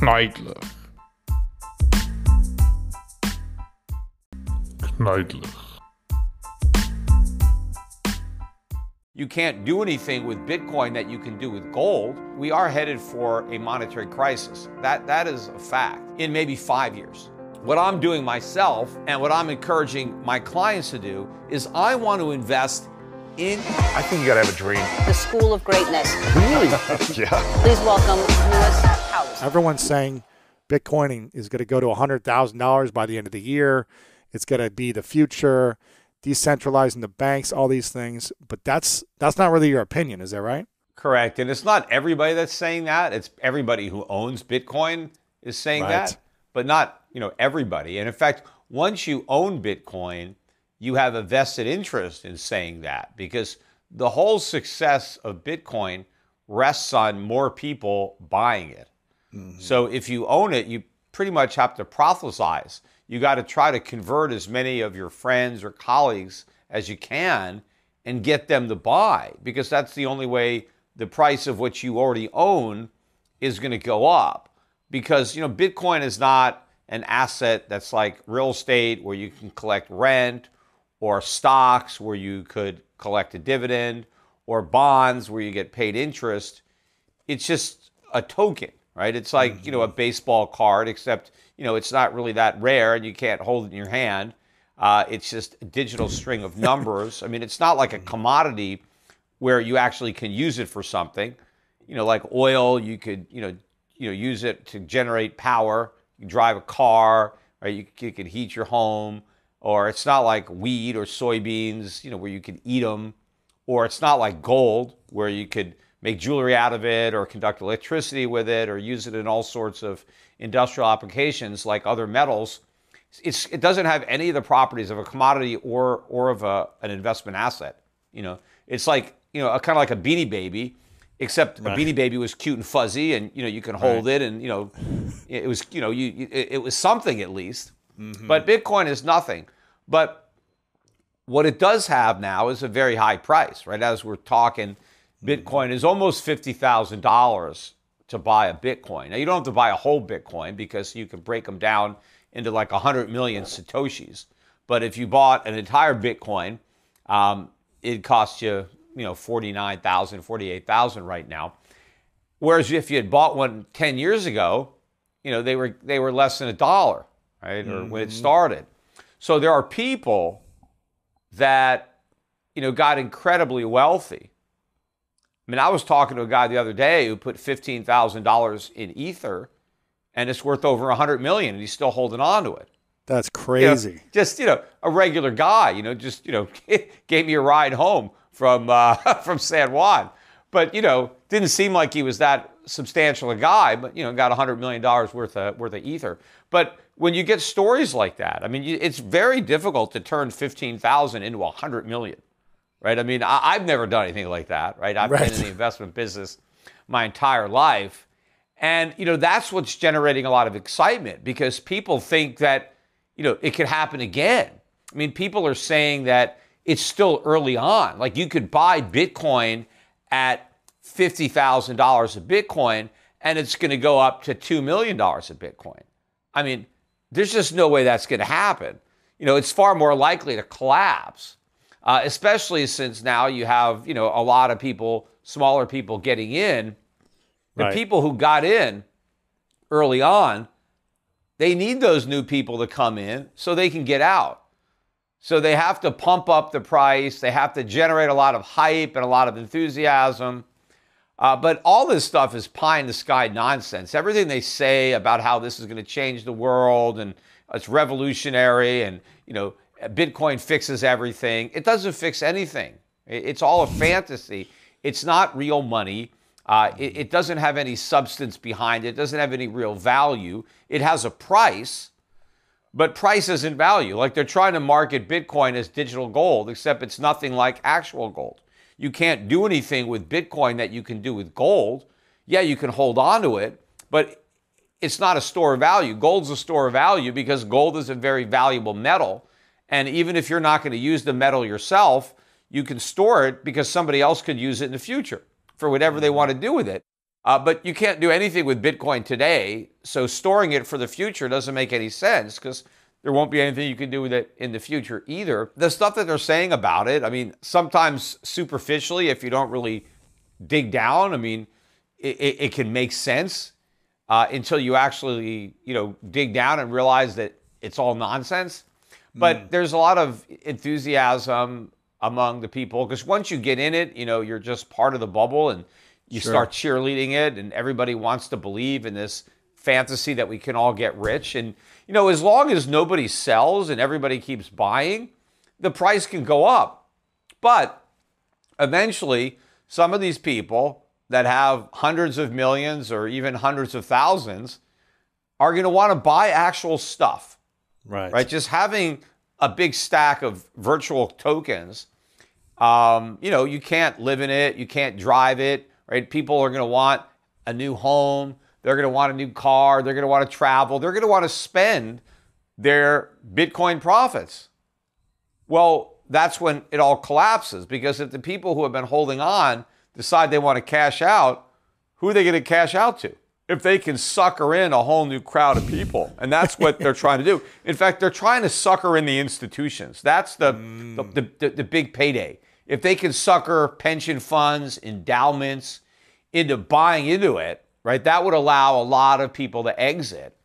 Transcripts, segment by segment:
Kneidler. Kneidler. You can't do anything with Bitcoin that you can do with gold. We are headed for a monetary crisis. That, that is a fact in maybe five years. What I'm doing myself and what I'm encouraging my clients to do is I want to invest in. I think you gotta have a dream. The School of Greatness. Really? yeah. Please welcome Lewis Howes. Everyone's saying Bitcoin is going to go to $100,000 by the end of the year. It's going to be the future, decentralizing the banks, all these things. But that's that's not really your opinion, is that right? Correct. And it's not everybody that's saying that. It's everybody who owns Bitcoin is saying Right. that, but not, you know, everybody. And in fact, once you own Bitcoin, you have a vested interest in saying that because the whole success of Bitcoin rests on more people buying it. Mm-hmm. So if you own it, you pretty much have to prophesize. You got to try to convert as many of your friends or colleagues as you can and get them to buy because that's the only way the price of what you already own is going to go up. Because, you know, Bitcoin is not an asset that's like real estate where you can collect rent or stocks where you could collect a dividend or bonds where you get paid interest it's just a token, right? It's like, you know, a baseball card, except, you know, it's not really that rare and you can't hold it in your hand. Uh, it's just a digital string of numbers. I mean, it's not like a commodity where you actually can use it for something. You know, like oil, you could, you know, you know, use it to generate power. You drive a car, right? You, you could heat your home. Or it's not like wheat or soybeans, you know, where you could eat them or it's not like gold where you could make jewelry out of it or conduct electricity with it or use it in all sorts of industrial applications like other metals it's, it doesn't have any of the properties of a commodity or or of a, an investment asset you know? It's like you know kind of like a beanie baby except a beanie baby was cute and fuzzy and you know you can hold it and you know it was you know you, it, it was something at least. Mm-hmm. But bitcoin is nothing. But what it does have now is a very high price, right? As we're talking, Bitcoin is almost $50,000 to buy a Bitcoin. Now, you don't have to buy a whole Bitcoin because you can break them down into like 100 million Satoshis. But if you bought an entire Bitcoin, um, it costs you, you know, 49,000, 48,000 right now. Whereas if you had bought one 10 years ago, you know, they were, they were less than a dollar, right? Or when it started. So there are people that you know got incredibly wealthy. I mean, I was talking to a guy the other day who put fifteen thousand dollars in Ether, and it's worth over a hundred million, and he's still holding on to it. That's You know, crazy. just you know, a regular guy, you know, just you know, gave me a ride home from uh, from San Juan, but you know, didn't seem like he was that substantial a guy, but you know, got a hundred million dollars worth of worth of Ether. But when you get stories like that, I mean, it's very difficult to turn fifteen thousand into a hundred million, right? I mean, I, I've never done anything like that, right? I've Right. been in the investment business my entire life. And, you know, that's what's generating a lot of excitement because people think that, you know, it could happen again. I mean, people are saying that it's still early on. Like you could buy Bitcoin at $50,000 a Bitcoin and it's going to go up to $2 million a Bitcoin. I mean, there's just no way that's going to happen. You know, it's far more likely to collapse, uh, especially since now you have, you know, a lot of people, smaller people getting in. The Right. people who got in early on, they need those new people to come in so they can get out. So they have to pump up the price. They have to generate a lot of hype and a lot of enthusiasm. Uh, but all this stuff is pie in the sky nonsense. Everything they say about how this is going to change the world and it's revolutionary and you know Bitcoin fixes everything. It doesn't fix anything. It's all a fantasy. It's not real money. Uh, it, it doesn't have any substance behind it. It doesn't have any real value. It has a price, but price isn't value. Like they're trying to market Bitcoin as digital gold, except it's nothing like actual gold. You can't do anything with Bitcoin that you can do with gold. Yeah, you can hold on to it, but it's not a store of value. Gold's a store of value because gold is a very valuable metal. And even if you're not going to use the metal yourself, you can store it because somebody else could use it in the future for whatever they want to do with it. Uh, but you can't do anything with Bitcoin today. So storing it for the future doesn't make any sense because there won't be anything you can do with it in the future either. The stuff that they're saying about it, I mean, sometimes superficially, if you don't really dig down, I mean, it, it, can make sense uh, until you actually, you know, dig down and realize that it's all nonsense. But mm. there's a lot of enthusiasm among the people because once you get in it, you know, you're just part of the bubble and you sure. start cheerleading it, and everybody wants to believe in this fantasy that we can all get rich. And, you know, as long as nobody sells and everybody keeps buying, the price can go up. But eventually, some of these people that have hundreds of millions or even hundreds of thousands are going to want to buy actual stuff. Right. Right. Just having a big stack of virtual tokens, um, you know, you can't live in it, you can't drive it, right? People are going to want a new home, they're going to want a new car, they're going to want to travel, they're going to want to spend their Bitcoin profits. Well, that's when it all collapses because if the people who have been holding on decide they want to cash out, who are they going to cash out to? If they can sucker in a whole new crowd of people. And that's what they're trying to do. In fact, they're trying to sucker in the institutions. That's the, mm. the, the, the, big payday if they can sucker pension funds, endowments into buying into it, right, that would allow a lot of people to exit.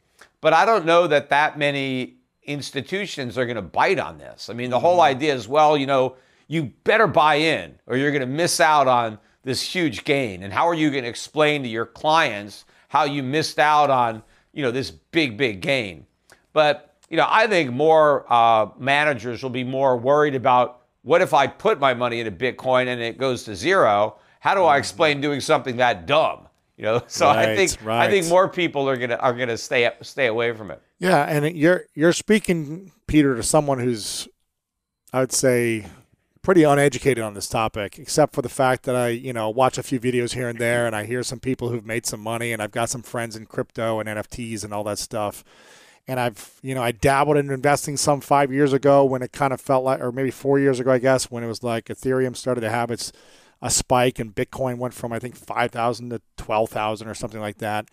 But I don't know that that many institutions are going to bite on this. I mean, the whole mm-hmm. idea is, well, you know, you better buy in or you're going to miss out on this huge gain. And how are you going to explain to your clients how you missed out on, you know, this big, big gain? But, you know, I think more uh, managers will be more worried about what if I put my money into Bitcoin and it goes to zero? How do I mm-hmm. explain doing something that dumb? You know, so right, I think right. I think more people are gonna are gonna stay stay away from it. Yeah, and you're you're speaking, Peter, to someone who's, I would say, pretty uneducated on this topic, except for the fact that I, you know, watch a few videos here and there, and I hear some people who've made some money, and I've got some friends in crypto and NFTs and all that stuff and I've you know I dabbled in investing some five years ago when it kind of felt like, or maybe four years ago, I guess, when it was like Ethereum started to have its a spike and Bitcoin went from I think five thousand to twelve thousand or something like that,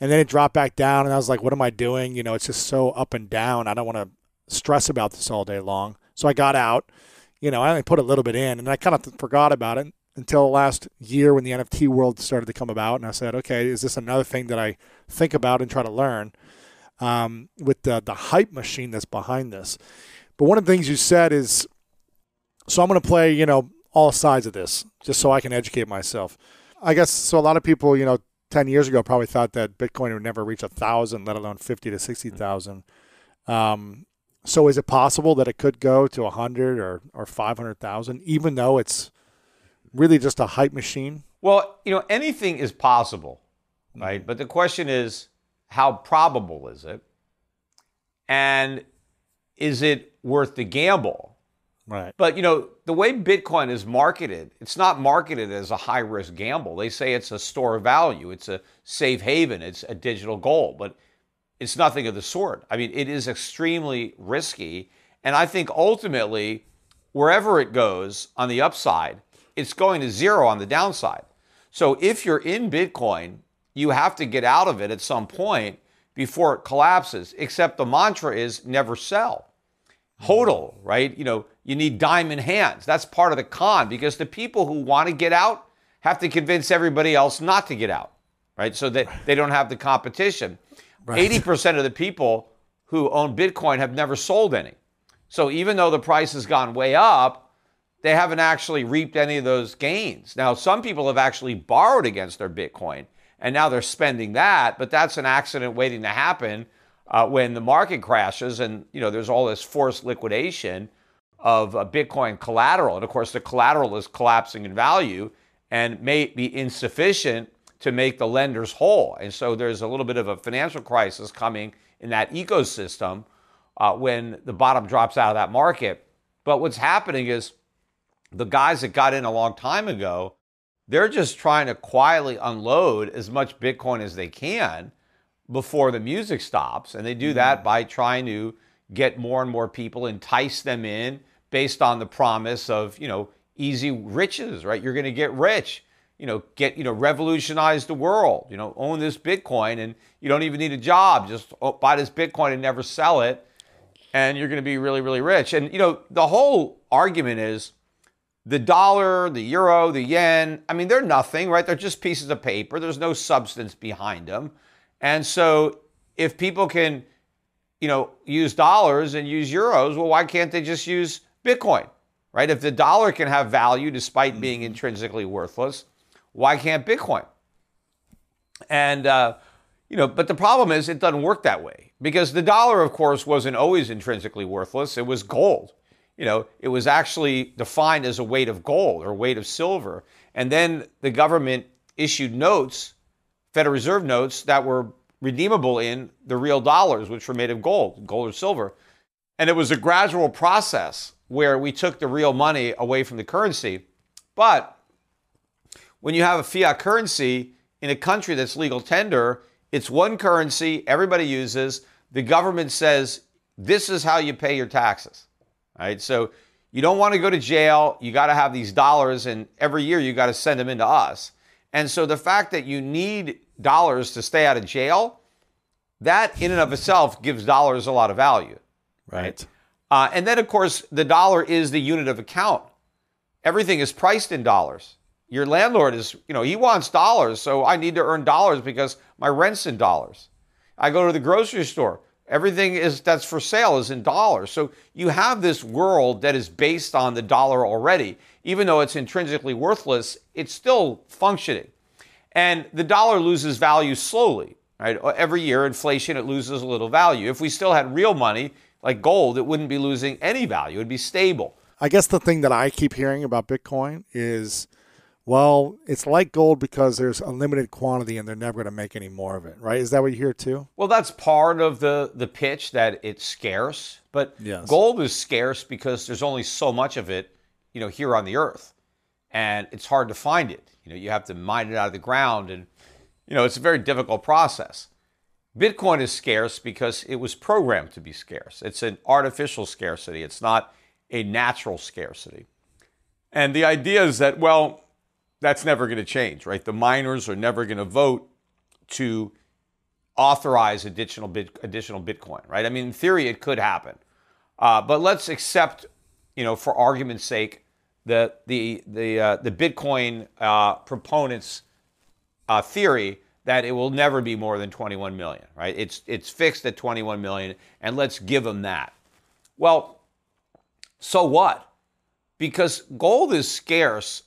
and then it dropped back down, and I was like, what am I doing? You know, it's just so up and down. I don't want to stress about this all day long, so I got out. You know, I only put a little bit in, and I kind of forgot about it until last year when the NFT world started to come about, and I said, okay, is this another thing that I think about and try to learn? um, with the, the hype machine that's behind this. But one of the things you said is, so I'm going to play, you know, all sides of this just so I can educate myself. I guess so. A lot of people, you know, 10 years ago probably thought that Bitcoin would never reach a thousand, let alone 50 to 60,000. Um, so is it possible that it could go to 100 or, or 500,000, even though it's really just a hype machine? Well, you know, anything is possible, right? Mm-hmm. But the question is, how probable is it? And is it worth the gamble? Right. But you know, the way Bitcoin is marketed, it's not marketed as a high risk gamble. They say it's a store of value, it's a safe haven, it's a digital gold, but it's nothing of the sort. I mean, it is extremely risky. And I think ultimately, wherever it goes on the upside, it's going to zero on the downside. So if you're in Bitcoin you have to get out of it at some point before it collapses. Except the mantra is never sell. Hodl, right? You know, you need diamond hands. That's part of the con because the people who want to get out have to convince everybody else not to get out, right? So that they don't have the competition. Right. 80% of the people who own Bitcoin have never sold any. So even though the price has gone way up, they haven't actually reaped any of those gains. Now, some people have actually borrowed against their Bitcoin and now they're spending that. But that's an accident waiting to happen uh, when the market crashes, and you know there's all this forced liquidation of uh, Bitcoin collateral, and of course the collateral is collapsing in value and may be insufficient to make the lenders whole. And so there's a little bit of a financial crisis coming in that ecosystem uh, when the bottom drops out of that market. But what's happening is the guys that got in a long time ago they're just trying to quietly unload as much Bitcoin as they can before the music stops. And they do that mm-hmm. by trying to get more and more people, entice them in based on the promise of, you know, easy riches, right? You're going to get rich. You know, get, you know, revolutionize the world. You know, own this Bitcoin and you don't even need a job. Just oh, buy this Bitcoin and never sell it. And you're going to be really, really rich. And, you know, the whole argument is the dollar, the euro, the yen, I mean, they're nothing, right? They're just pieces of paper. There's no substance behind them. And so if people can, you know, use dollars and use euros, well, why can't they just use Bitcoin, right? If the dollar can have value despite being mm-hmm. intrinsically worthless, why can't Bitcoin? And, uh, you know, but the problem is it doesn't work that way because the dollar, of course, wasn't always intrinsically worthless. It was gold. You know, it was actually defined as a weight of gold or weight of silver. And then the government issued notes, Federal Reserve notes, that were redeemable in the real dollars, which were made of gold, gold or silver. And it was a gradual process where we took the real money away from the currency. But when you have a fiat currency in a country that's legal tender, it's one currency everybody uses. The government says this is how you pay your taxes. Right? So you don't want to go to jail. You got to have these dollars, and every year you got to send them into us. And so the fact that you need dollars to stay out of jail, that in and of itself gives dollars a lot of value. Right. Uh, and then, of course, the dollar is the unit of account. Everything is priced in dollars. Your landlord is, you know, he wants dollars, so I need to earn dollars because my rent's in dollars. I go to the grocery store. Everything is that's for sale is in dollars. So you have this world that is based on the dollar already. Even though it's intrinsically worthless, it's still functioning. And the dollar loses value slowly, right? Every year, inflation, it loses a little value. If we still had real money, like gold, it wouldn't be losing any value. It'd be stable. I guess the thing that I keep hearing about Bitcoin is, well, it's like gold because there's a limited quantity and they're never going to make any more of it, right? Is that what you hear too? Well, that's part of the the pitch that it's scarce, but Yes. gold is scarce because there's only so much of it, you know, here on the earth. And it's hard to find it. You know, you have to mine it out of the ground and you know, it's a very difficult process. Bitcoin is scarce because it was programmed to be scarce. It's an artificial scarcity. It's not a natural scarcity. And the idea is that, well, that's never going to change, right? The miners are never going to vote to authorize additional bit, additional Bitcoin, right? I mean, in theory, it could happen, uh, but let's accept, you know, for argument's sake, the the the uh, the Bitcoin uh, proponents' uh, theory that it will never be more than 21 million, right? It's it's fixed at 21 million, and let's give them that. Well, so what? Because gold is scarce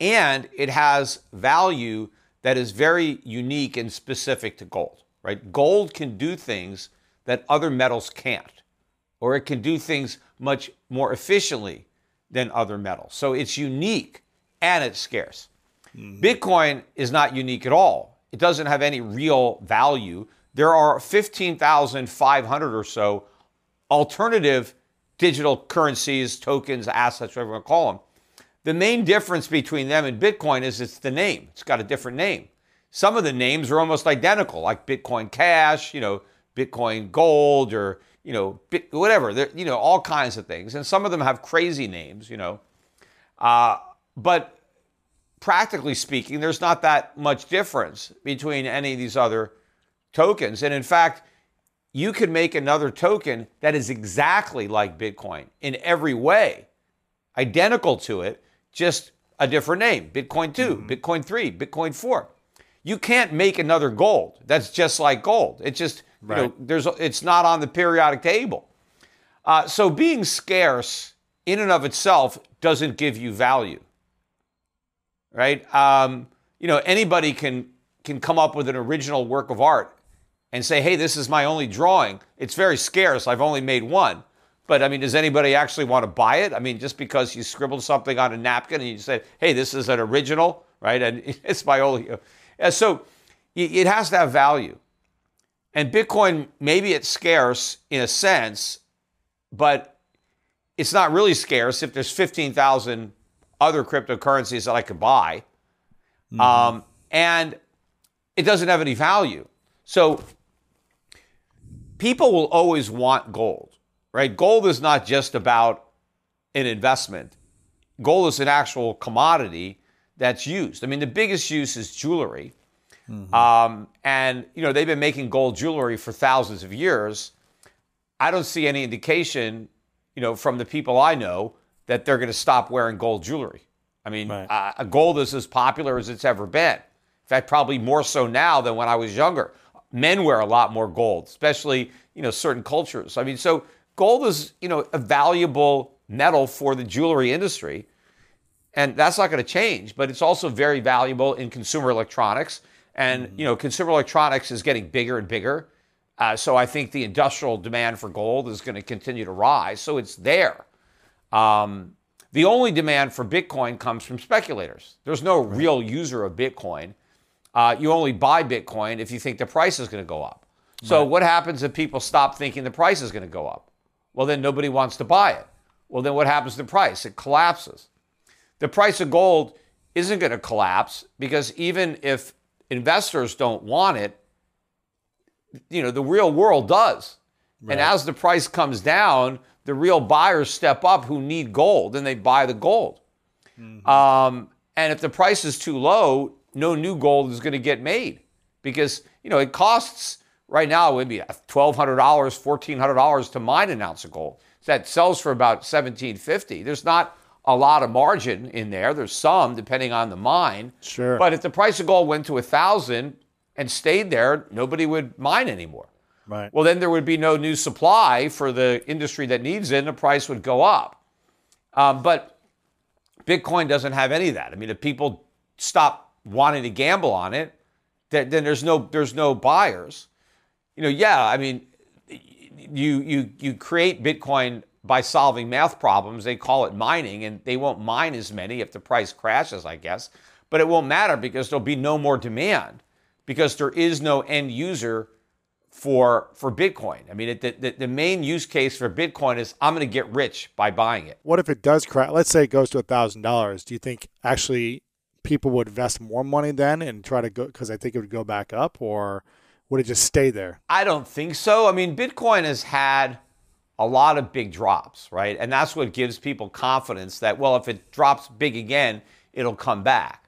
and it has value that is very unique and specific to gold, right? Gold can do things that other metals can't, or it can do things much more efficiently than other metals. So it's unique and it's scarce. Mm-hmm. Bitcoin is not unique at all. It doesn't have any real value. There are 15,500 or so alternative digital currencies, tokens, assets, whatever you want to call them. The main difference between them and Bitcoin is it's the name. It's got a different name. Some of the names are almost identical, like Bitcoin Cash, you know, Bitcoin Gold, or you know, Bit, whatever. They're, you know, all kinds of things, and some of them have crazy names, you know. Uh, but practically speaking, there's not that much difference between any of these other tokens. And in fact, you could make another token that is exactly like Bitcoin in every way, identical to it, just a different name Bitcoin 2, Bitcoin 3, Bitcoin 4. You can't make another gold that's just like gold. It's just, you know, there's, it's not on the periodic table. Uh, so being scarce in and of itself doesn't give you value right? Um, you know, anybody can can come up with an original work of art and say, "Hey, this is my only drawing. It's very scarce. I've only made one." But I mean, does anybody actually want to buy it? I mean, just because you scribbled something on a napkin and you said, "Hey, this is an original," right? And it's my only. And so it has to have value. And Bitcoin, maybe it's scarce in a sense, but it's not really scarce if there's 15,000 other cryptocurrencies that I could buy. Um, and it doesn't have any value. So people will always want gold, right? Gold is not just about an investment, gold is an actual commodity that's used. I mean, the biggest use is jewelry. Um, and, you know, they've been making gold jewelry for thousands of years. I don't see any indication, you know, from the people I know that they're going to stop wearing gold jewelry. I mean, Right. uh, gold is as popular as it's ever been. In fact, probably more so now than when I was younger. Men wear a lot more gold, especially you know certain cultures. I mean, so gold is you know a valuable metal for the jewelry industry, and that's not going to change. But it's also very valuable in consumer electronics, and you know consumer electronics is getting bigger and bigger. Uh, so I think the industrial demand for gold is going to continue to rise. So it's there. Um, the only demand for Bitcoin comes from speculators. There's no real user of Bitcoin. Uh, you only buy Bitcoin if you think the price is going to go up. So what happens if people stop thinking the price is going to go up? Well, then nobody wants to buy it. Well, then what happens to the price? It collapses. The price of gold isn't going to collapse because even if investors don't want it, you know, the real world does. And as the price comes down, the real buyers step up who need gold and they buy the gold. Um, and if the price is too low, no new gold is going to get made because you know it costs right now it would be twelve hundred dollars, fourteen hundred dollars to mine an ounce of gold. So that sells for about seventeen fifty. There's not a lot of margin in there. There's some depending on the mine. Sure. But if the price of gold went to a thousand and stayed there, nobody would mine anymore. Right. Well, then there would be no new supply for the industry that needs it, and the price would go up. Um, but Bitcoin doesn't have any of that. I mean, if people stop wanting to gamble on it, then, then there's no there's no buyers. You know, yeah, I mean, you you you create Bitcoin by solving math problems. They call it mining, and they won't mine as many if the price crashes, I guess. But it won't matter because there'll be no more demand because there is no end user for for Bitcoin. I mean, it, the, the main use case for Bitcoin is I'm going to get rich by buying it. What if it does crash? Let's say it goes to thousand dollars. Do you think actually people would invest more money then and try to go? Because I think it would go back up, or would it just stay there? I don't think so. I mean, Bitcoin has had a lot of big drops, right? And that's what gives people confidence that, well, if it drops big again, it'll come back.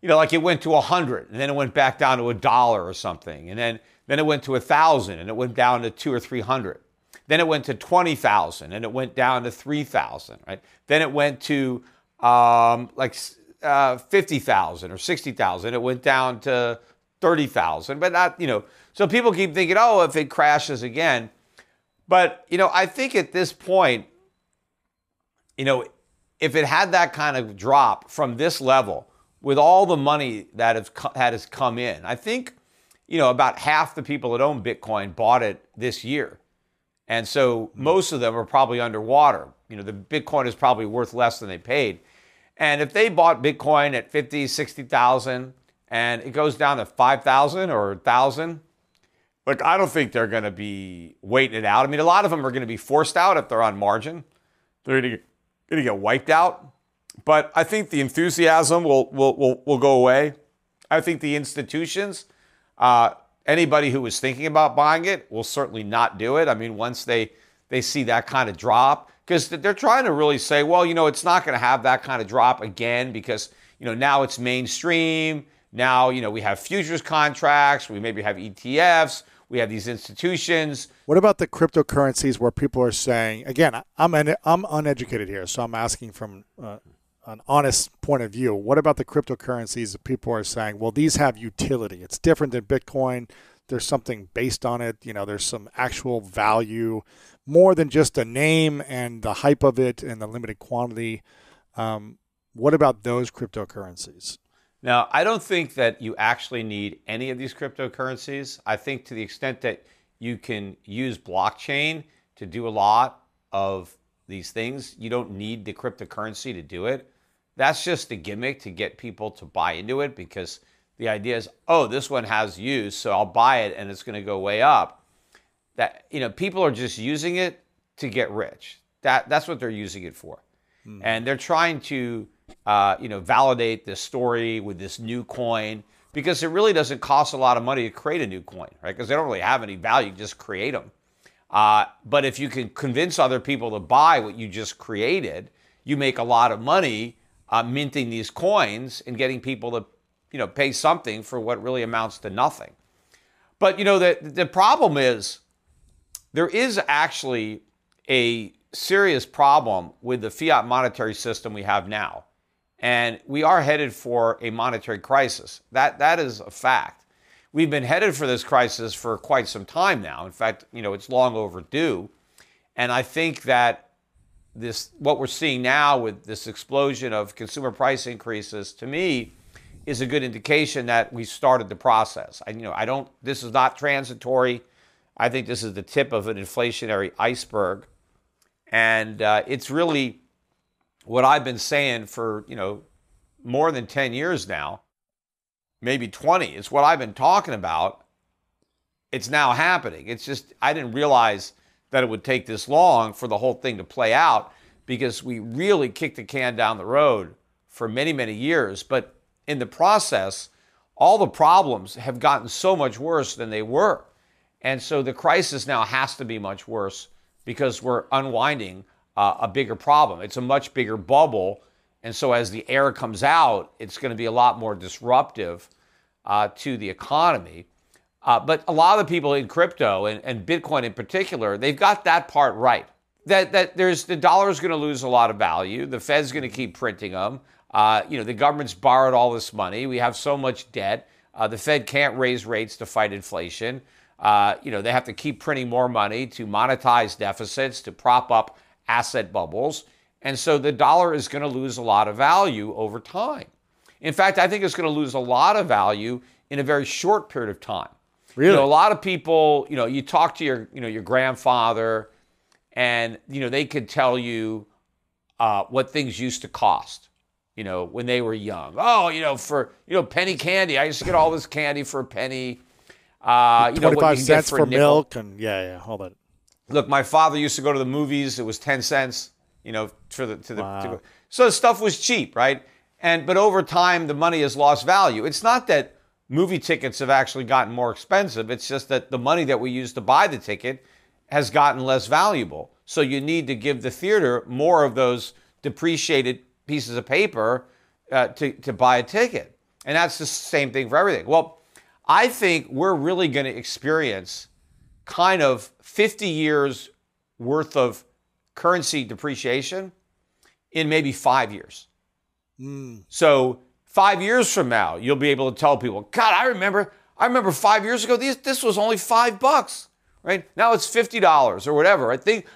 You know, like it went to 100 and then it went back down to a dollar or something. And then, then it went to 1,000 and it went down to two or 300. Then it went to 20,000 and it went down to 3,000, right? Then it went to um, like uh, 50,000 or 60,000. It went down to 30,000, but not, you know, so people keep thinking, oh, if it crashes again. But, you know, I think at this point, you know, if it had that kind of drop from this level with all the money that has, that has come in, I think, you know, about half the people that own Bitcoin bought it this year. And so most of them are probably underwater. You know, the Bitcoin is probably worth less than they paid. And if they bought Bitcoin at 50, 60,000 and it goes down to 5,000 or 1,000, look, I don't think they're going to be waiting it out. I mean, a lot of them are going to be forced out if they're on margin. They're going to get wiped out. But I think the enthusiasm will, will, will, will go away. I think the institutions, uh, anybody who was thinking about buying it will certainly not do it. I mean, once they, they see that kind of drop, because they're trying to really say, well, you know, it's not going to have that kind of drop again because, you know, now it's mainstream. Now, you know, we have futures contracts, we maybe have ETFs, we have these institutions. What about the cryptocurrencies where people are saying, again, I'm I'm uneducated here, so I'm asking from uh, an honest point of view. What about the cryptocurrencies that people are saying, well, these have utility. It's different than Bitcoin. There's something based on it. You know, there's some actual value, more than just a name and the hype of it and the limited quantity. Um, what about those cryptocurrencies? Now, I don't think that you actually need any of these cryptocurrencies. I think to the extent that you can use blockchain to do a lot of these things, you don't need the cryptocurrency to do it. That's just a gimmick to get people to buy into it because the idea is, oh, this one has use, so I'll buy it and it's going to go way up. That you know, people are just using it to get rich. That that's what they're using it for, hmm. and they're trying to uh, you know validate this story with this new coin because it really doesn't cost a lot of money to create a new coin, right? Because they don't really have any value, just create them. Uh, but if you can convince other people to buy what you just created, you make a lot of money uh, minting these coins and getting people to, you know, pay something for what really amounts to nothing. But you know, the the problem is there is actually a serious problem with the fiat monetary system we have now. And we are headed for a monetary crisis. That that is a fact. We've been headed for this crisis for quite some time now. In fact, you know, it's long overdue. And I think that this what we're seeing now with this explosion of consumer price increases to me is a good indication that we started the process. I you know, I don't this is not transitory. I think this is the tip of an inflationary iceberg. And uh, it's really what I've been saying for, you know, more than 10 years now, maybe 20. It's what I've been talking about. It's now happening. It's just, I didn't realize that it would take this long for the whole thing to play out because we really kicked the can down the road for many, many years. But in the process, all the problems have gotten so much worse than they were. And so the crisis now has to be much worse because we're unwinding uh, a bigger problem. It's a much bigger bubble. And so as the air comes out, it's going to be a lot more disruptive uh, to the economy. Uh, but a lot of the people in crypto and, and Bitcoin in particular, they've got that part right. That, that there's the dollar is going to lose a lot of value. The Fed's going to keep printing them. Uh, you know, the government's borrowed all this money. We have so much debt. Uh, the Fed can't raise rates to fight inflation. Uh, you know, they have to keep printing more money to monetize deficits, to prop up asset bubbles. And so the dollar is going to lose a lot of value over time. In fact, I think it's going to lose a lot of value in a very short period of time. Really? You know, a lot of people, you know, you talk to your, you know, your grandfather, and you know they could tell you uh, what things used to cost. You know, when they were young. Oh, you know, for you know, penny candy. I used to get all this candy for a penny. Uh, you know, 25 you get cents for, for milk and yeah, yeah, all that. Look, my father used to go to the movies. It was ten cents, you know, for the to the. Wow. To go. So the stuff was cheap, right? And but over time, the money has lost value. It's not that movie tickets have actually gotten more expensive. It's just that the money that we use to buy the ticket has gotten less valuable. So you need to give the theater more of those depreciated pieces of paper uh, to to buy a ticket, and that's the same thing for everything. Well, I think we're really going to experience kind of 50 years worth of currency depreciation in maybe five years. So five years from now, you'll be able to tell people, God, I remember, I remember five years ago, these, this was only five bucks, right? Now it's fifty dollars or whatever. I think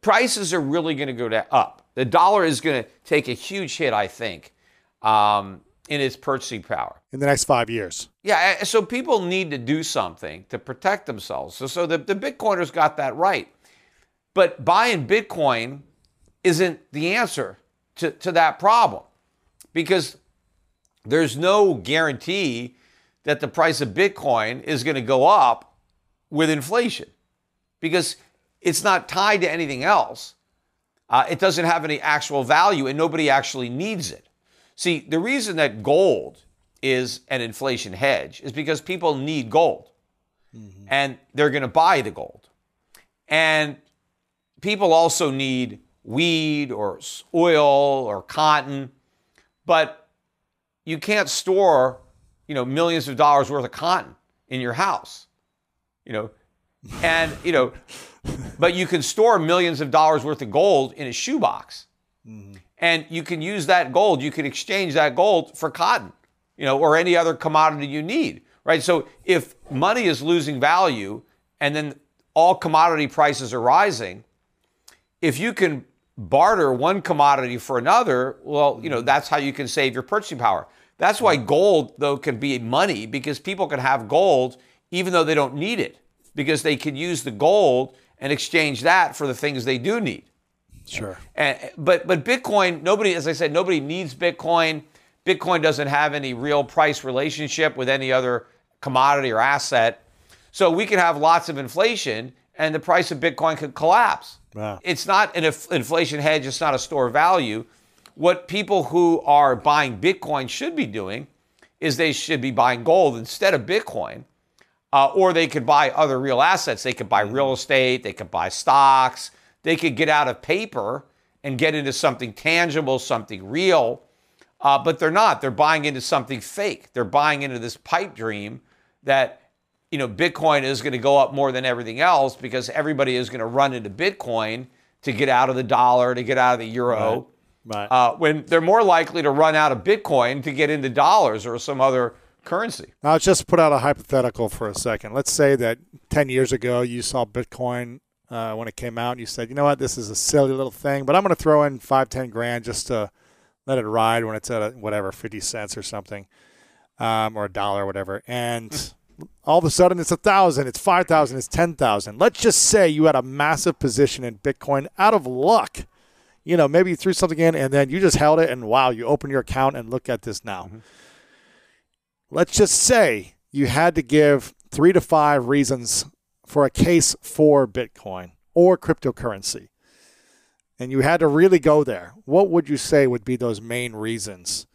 prices are really going to go to, up. The dollar is going to take a huge hit, I think, um, in its purchasing power. In the next five years. Yeah, so people need to do something to protect themselves. So, so the, the Bitcoiners got that right. But buying Bitcoin isn't the answer to, to that problem because there's no guarantee that the price of Bitcoin is going to go up with inflation because it's not tied to anything else. Uh, it doesn't have any actual value and nobody actually needs it. See, the reason that gold is an inflation hedge is because people need gold mm-hmm. and they're going to buy the gold. And people also need weed or oil or cotton, but you can't store, you know, millions of dollars worth of cotton in your house. You know, and you know, but you can store millions of dollars worth of gold in a shoebox. Mm-hmm. And you can use that gold, you can exchange that gold for cotton, you know, or any other commodity you need, right? So if money is losing value and then all commodity prices are rising, if you can barter one commodity for another, well, you know, that's how you can save your purchasing power. That's why gold, though, can be money because people can have gold even though they don't need it because they can use the gold and exchange that for the things they do need. Sure. And, but but Bitcoin, nobody, as I said, nobody needs Bitcoin. Bitcoin doesn't have any real price relationship with any other commodity or asset. So we can have lots of inflation and the price of Bitcoin could collapse. Wow. It's not an inflation hedge, it's not a store of value. What people who are buying Bitcoin should be doing is they should be buying gold instead of Bitcoin. Uh, or they could buy other real assets. They could buy real estate, they could buy stocks, they could get out of paper and get into something tangible, something real. Uh, but they're not. They're buying into something fake. They're buying into this pipe dream that you know Bitcoin is going to go up more than everything else because everybody is going to run into Bitcoin to get out of the dollar, to get out of the euro. Right. Uh, when they're more likely to run out of Bitcoin to get into dollars or some other currency. Now, let's just put out a hypothetical for a second. Let's say that 10 years ago you saw Bitcoin uh, when it came out and you said, you know what, this is a silly little thing, but I'm going to throw in five, ten grand just to let it ride when it's at a, whatever, 50 cents or something, um, or a dollar or whatever. And all of a sudden it's a thousand, it's 5,000, it's 10,000. Let's just say you had a massive position in Bitcoin out of luck. You know, maybe you threw something in and then you just held it and wow, you open your account and look at this now. Let's just say you had to give three to five reasons for a case for Bitcoin or cryptocurrency. And you had to really go there. What would you say would be those main reasons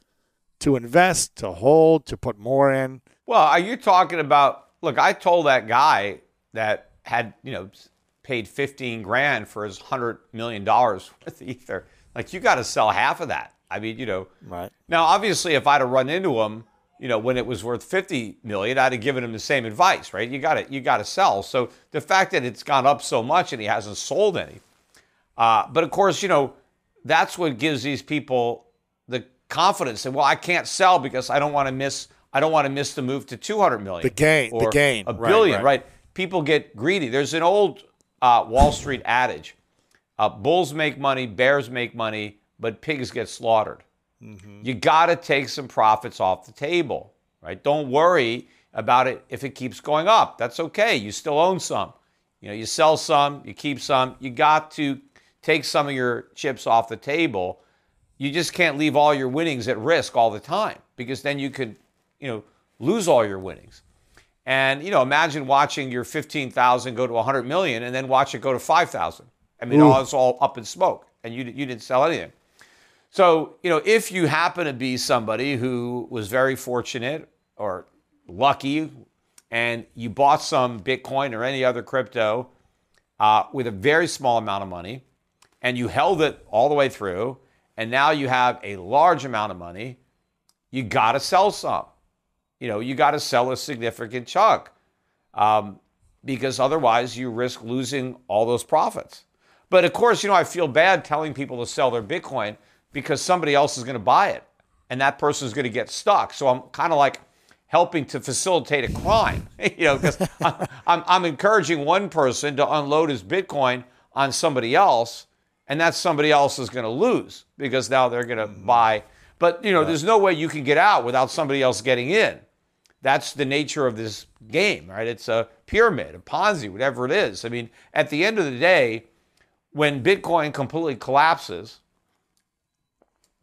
to invest, to hold, to put more in? Well, are you talking about? Look, I told that guy that had you know paid 15 grand for his hundred million dollars worth of ether. Like you got to sell half of that. I mean, you know. Right. Now, obviously, if I'd have run into him, you know, when it was worth 50 million, I'd have given him the same advice, right? You got to you got to sell. So the fact that it's gone up so much and he hasn't sold any, uh, but of course, you know, that's what gives these people the confidence. And well, I can't sell because I don't want to miss. I don't want to miss the move to 200 million. The gain- the gain. A Right, billion, right. right? People get greedy. There's an old uh, Wall Street adage: uh, bulls make money, bears make money, but pigs get slaughtered. You got to take some profits off the table, right? Don't worry about it if it keeps going up. That's okay. You still own some. You know, you sell some, you keep some. You got to take some of your chips off the table. You just can't leave all your winnings at risk all the time because then you could, you know, lose all your winnings. And you know, imagine watching your 15,000 go to 100 million and then watch it go to 5,000. I mean, all it's all up in smoke and you you didn't sell anything. So, you know, if you happen to be somebody who was very fortunate or lucky and you bought some Bitcoin or any other crypto uh, with a very small amount of money and you held it all the way through, and now you have a large amount of money, you got to sell some. You know, you got to sell a significant chunk um, because otherwise you risk losing all those profits. But of course, you know, I feel bad telling people to sell their Bitcoin because somebody else is going to buy it and that person is going to get stuck. So I'm kind of like helping to facilitate a crime, you know, because I'm, I'm, I'm encouraging one person to unload his Bitcoin on somebody else and that somebody else is going to lose because now they're going to mm-hmm. buy. But, you know, there's no way you can get out without somebody else getting in. That's the nature of this game, right? It's a pyramid, a Ponzi, whatever it is. I mean, at the end of the day, when Bitcoin completely collapses,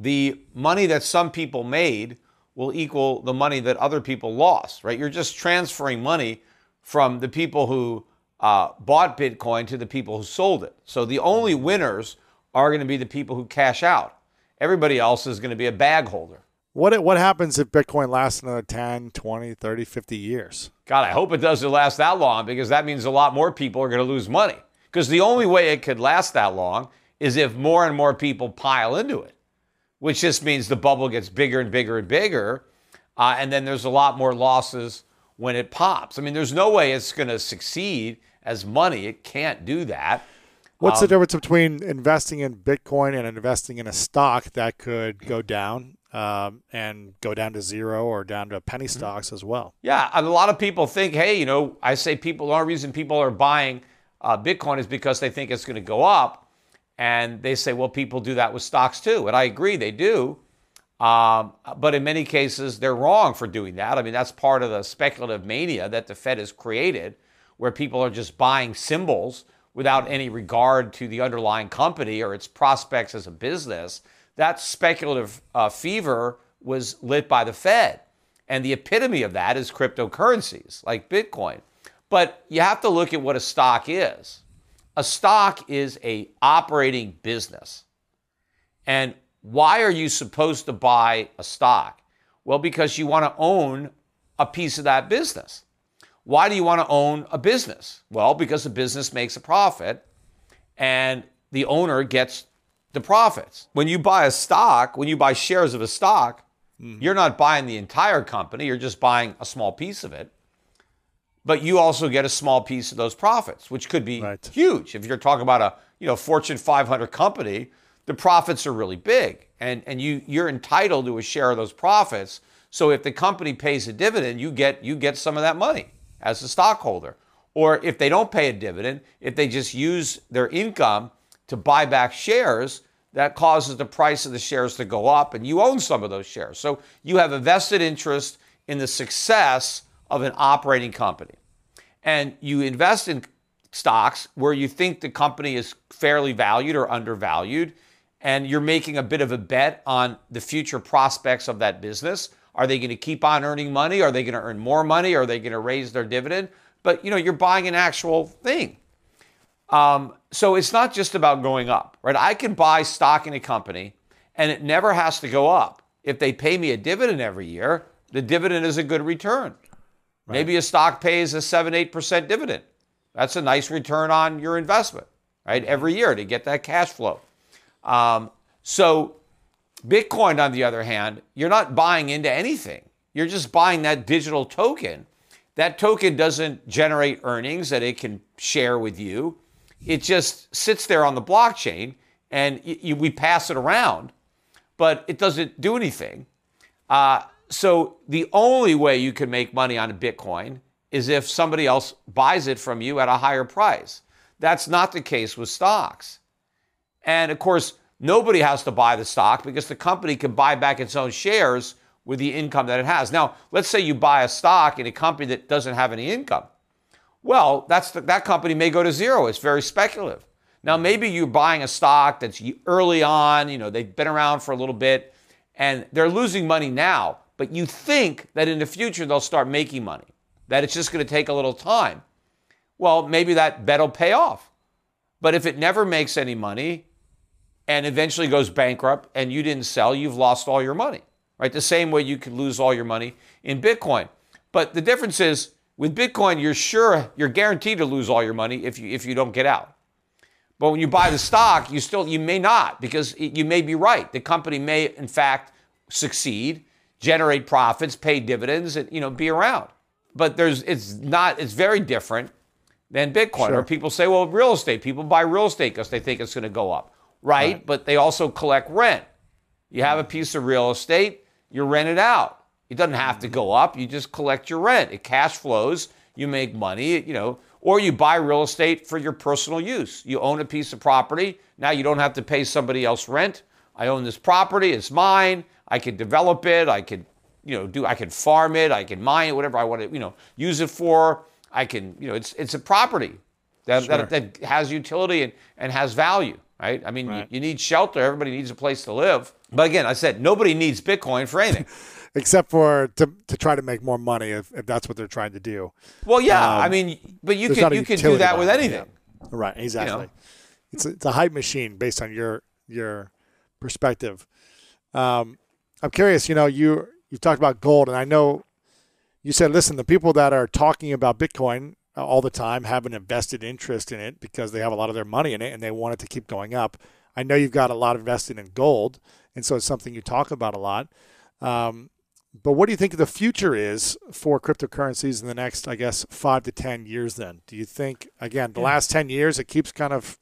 the money that some people made will equal the money that other people lost, right? You're just transferring money from the people who uh, bought Bitcoin to the people who sold it. So the only winners are going to be the people who cash out. Everybody else is going to be a bag holder. What what happens if Bitcoin lasts another 10, 20, 30, 50 years? God, I hope it doesn't last that long because that means a lot more people are going to lose money. Because the only way it could last that long is if more and more people pile into it, which just means the bubble gets bigger and bigger and bigger. Uh, and then there's a lot more losses when it pops. I mean, there's no way it's going to succeed as money. It can't do that. What's Um, the difference between investing in Bitcoin and investing in a stock that could go down um, and go down to zero or down to penny Mm-hmm. stocks as well? Yeah, and a lot of people think, hey, you know, I say people, the only reason people are buying uh, Bitcoin is because they think it's going to go up. And they say, well, people do that with stocks too. And I agree, they do. Um, but in many cases, they're wrong for doing that. I mean, that's part of the speculative mania that the Fed has created, where people are just buying symbols without any regard to the underlying company or its prospects as a business. That speculative uh, fever was lit by the Fed. And the epitome of that is cryptocurrencies like Bitcoin. But you have to look at what a stock is. A stock is a operating business. And why are you supposed to buy a stock? Well, because you want to own a piece of that business. Why do you want to own a business? Well, because the business makes a profit and the owner gets the profits. When you buy a stock, when you buy shares of a stock, mm-hmm. you're not buying the entire company, you're just buying a small piece of it. But you also get a small piece of those profits, which could be Right. huge. If you're talking about a, you know, Fortune 500 company, the profits are really big and and you you're entitled to a share of those profits. So if the company pays a dividend, you get you get some of that money as a stockholder. Or if they don't pay a dividend, if they just use their income to buy back shares, that causes the price of the shares to go up and you own some of those shares. So you have a vested interest in the success of an operating company. And you invest in stocks where you think the company is fairly valued or undervalued and you're making a bit of a bet on the future prospects of that business. Are they going to keep on earning money? Are they going to earn more money? Are they going to raise their dividend? But you know, you're buying an actual thing. Um, so it's not just about going up, right? I can buy stock in a company and it never has to go up. If they pay me a dividend every year, the dividend is a good return. Maybe a stock pays a 7 8% dividend. That's a nice return on your investment, right? Every year to get that cash flow. Um, so, Bitcoin, on the other hand, you're not buying into anything. You're just buying that digital token. That token doesn't generate earnings that it can share with you. It just sits there on the blockchain and y- y- we pass it around, but it doesn't do anything. Uh, so the only way you can make money on a Bitcoin is if somebody else buys it from you at a higher price. That's not the case with stocks. And of course, nobody has to buy the stock because the company can buy back its own shares with the income that it has. Now, let's say you buy a stock in a company that doesn't have any income. Well, that's the, that company may go to zero. It's very speculative. Now, maybe you're buying a stock that's early on, you know, they've been around for a little bit and they're losing money now, but you think that in the future they'll start making money, that it's just going to take a little time. Well, maybe that bet will pay off. But if it never makes any money and eventually goes bankrupt and you didn't sell, you've lost all your money, right? The same way you could lose all your money in Bitcoin. But the difference is with Bitcoin, you're sure you're guaranteed to lose all your money if you if you don't get out. But when you buy the stock, you still you may not because you may be right. The company may in fact succeed, generate profits, pay dividends, and you know be around. But there's it's not it's very different than Bitcoin. Sure. Or people say, well, real estate. People buy real estate because they think it's going to go up, right? But they also collect rent. You have a piece of real estate, you rent it out. It doesn't have to go up. You just collect your rent. It cash flows. You make money, you know, or you buy real estate for your personal use. You own a piece of property. Now you don't have to pay somebody else rent. I own this property. It's mine. I could develop it. I could, you know, do. I can farm it. I can mine it. Whatever I want to, you know, use it for. I can, you know, it's it's a property that Sure. that, that has utility and, and has value, right? I mean, Right. You, you need shelter. Everybody needs a place to live. But again, I said nobody needs Bitcoin for anything. except for to, to try to make more money if, if that's what they're trying to do. Well, yeah, Um, I mean, but you could you could do that with anything. Right, exactly. know? It's a, it's a hype machine based on your your perspective. Um, I'm curious. You know, you you talked about gold, and I know you said, listen, the people that are talking about Bitcoin uh, all the time have an invested interest in it because they have a lot of their money in it and they want it to keep going up. I know you've got a lot invested in gold, and so it's something you talk about a lot. Um, but what do you think the future is for cryptocurrencies in the next, I guess, five to 10 years then? Do you think, again, the last 10 years, it keeps kind of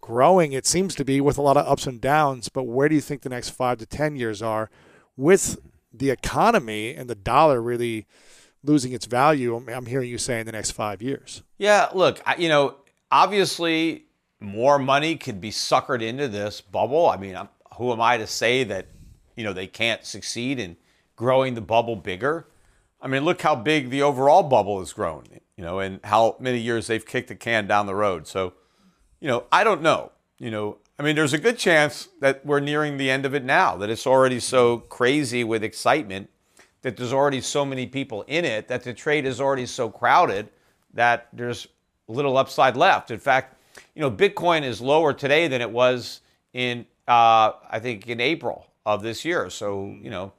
growing, it seems to be, with a lot of ups and downs. But where do you think the next five to 10 years are with the economy and the dollar really losing its value? I'm- hearing you say in the next five years. Yeah, look, I- you know, obviously more money could be suckered into this bubble. I mean, I'm, who am I to say that, you know, they can't succeed in growing the bubble bigger? I mean, look how big the overall bubble has grown, you know, and how many years they've kicked the can down the road. So, you know, I don't know. You know, I mean, there's a good chance that we're nearing the end of it now, that it's already so crazy with excitement that there's already so many people in it, that the trade is already so crowded that there's little upside left. In fact, you know, Bitcoin is lower today than it was in, uh, I think, in April of this year. So, you know,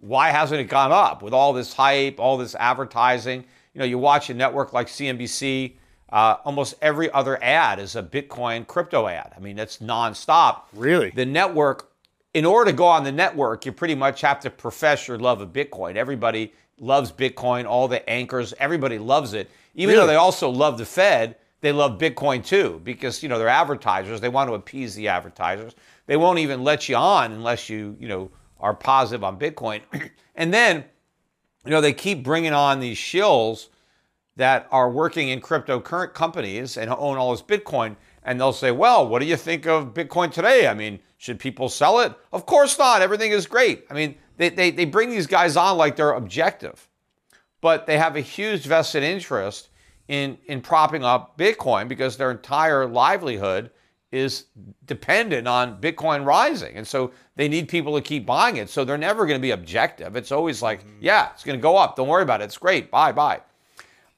why hasn't it gone up with all this hype, all this advertising? You know, you watch a network like CNBC, Uh, almost every other ad is a Bitcoin crypto ad. I mean, it's nonstop. Really? The network, in order to go on the network, you pretty much have to profess your love of Bitcoin. Everybody loves Bitcoin, all the anchors, everybody loves it. Even though they also love the Fed, they love Bitcoin too because, you know, they're advertisers. They want to appease the advertisers. They won't even let you on unless you, you know, are positive on Bitcoin. and then, you know, they keep bringing on these shills that are working in cryptocurrency companies and own all this Bitcoin. And they'll say, well, what do you think of Bitcoin today? I mean, should people sell it? Of course not. Everything is great. I mean, they, they, they bring these guys on like they're objective, but they have a huge vested interest in, in propping up Bitcoin because their entire livelihood is dependent on Bitcoin rising. And so they need people to keep buying it. So they're never going to be objective. It's always like, mm. yeah, it's going to go up. Don't worry about it. It's great. Bye, buy.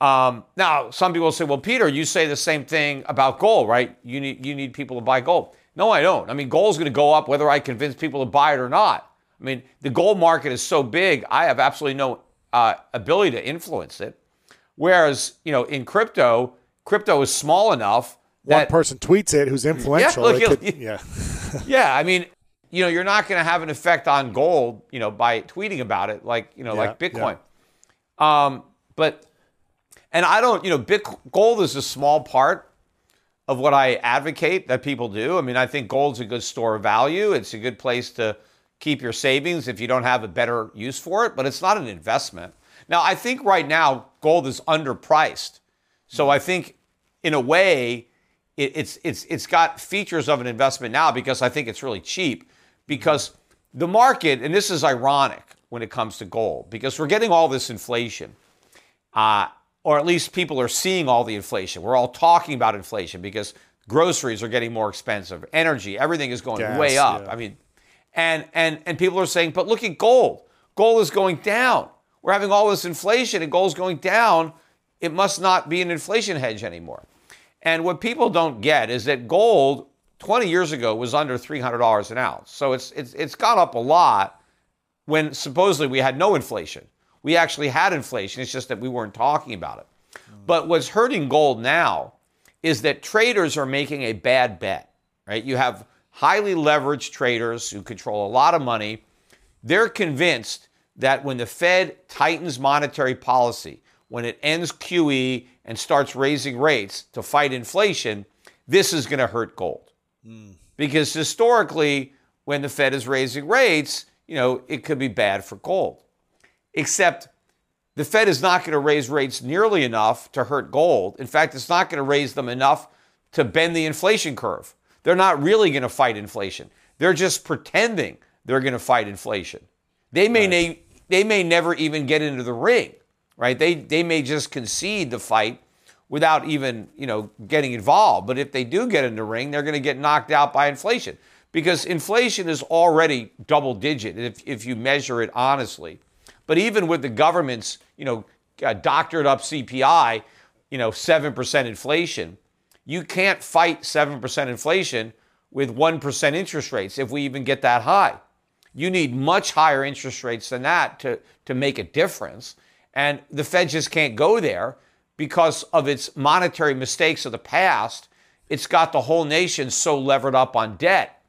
Um, now, some people say, well, Peter, you say the same thing about gold, right? You need, you need people to buy gold. No, I don't. I mean, gold's going to go up whether I convince people to buy it or not. I mean, the gold market is so big, I have absolutely no uh, ability to influence it. Whereas, you know, in crypto, crypto is small enough One that person tweets it who's influential. look, it you- could- yeah. yeah, I mean, you know, you're not going to have an effect on gold, you know, by tweeting about it, like you know, like Yeah, Bitcoin. Um, but, and I don't, you know, Bit, gold is a small part of what I advocate that people do. I mean, I think gold's a good store of value. It's a good place to keep your savings if you don't have a better use for it, but it's not an investment. Now, I think right now gold is underpriced. So I think in a way, it, it's it's it's got features of an investment now because I think it's really cheap. Because the market, and this is ironic when it comes to gold, because we're getting all this inflation, uh, or at least people are seeing all the inflation. We're all talking about inflation because groceries are getting more expensive, energy, everything is going Gas, way up. yeah. I mean, and and and people are saying, but look at gold. Gold is going down. We're having all this inflation and gold's going down. It must not be an inflation hedge anymore. And what people don't get is that gold 20 years ago was under $300 an ounce. So it's it's it's gone up a lot when supposedly we had no inflation. We actually had inflation. It's just that we weren't talking about it. But what's hurting gold now is that traders are making a bad bet, right? You have highly leveraged traders who control a lot of money. They're convinced that when the Fed tightens monetary policy, when it ends QE and starts raising rates to fight inflation, this is going to hurt gold. Because historically, when the Fed is raising rates, you know, it could be bad for gold. Except the Fed is not going to raise rates nearly enough to hurt gold. In fact, it's not going to raise them enough to bend the inflation curve. They're not really going to fight inflation. They're just pretending they're going to fight inflation. They may na- they may never even get into the ring, right? They they may just concede the fight without even, you know, getting involved. But if they do get in the ring, they're going to get knocked out by inflation because inflation is already double digit if, if you measure it honestly. But even with the government's, you know, uh, doctored up CPI, you know, 7% inflation, you can't fight 7% inflation with 1% interest rates if we even get that high. You need much higher interest rates than that to, to make a difference. And the Fed just can't go there because of its monetary mistakes of the past. It's got the whole nation so levered up on debt.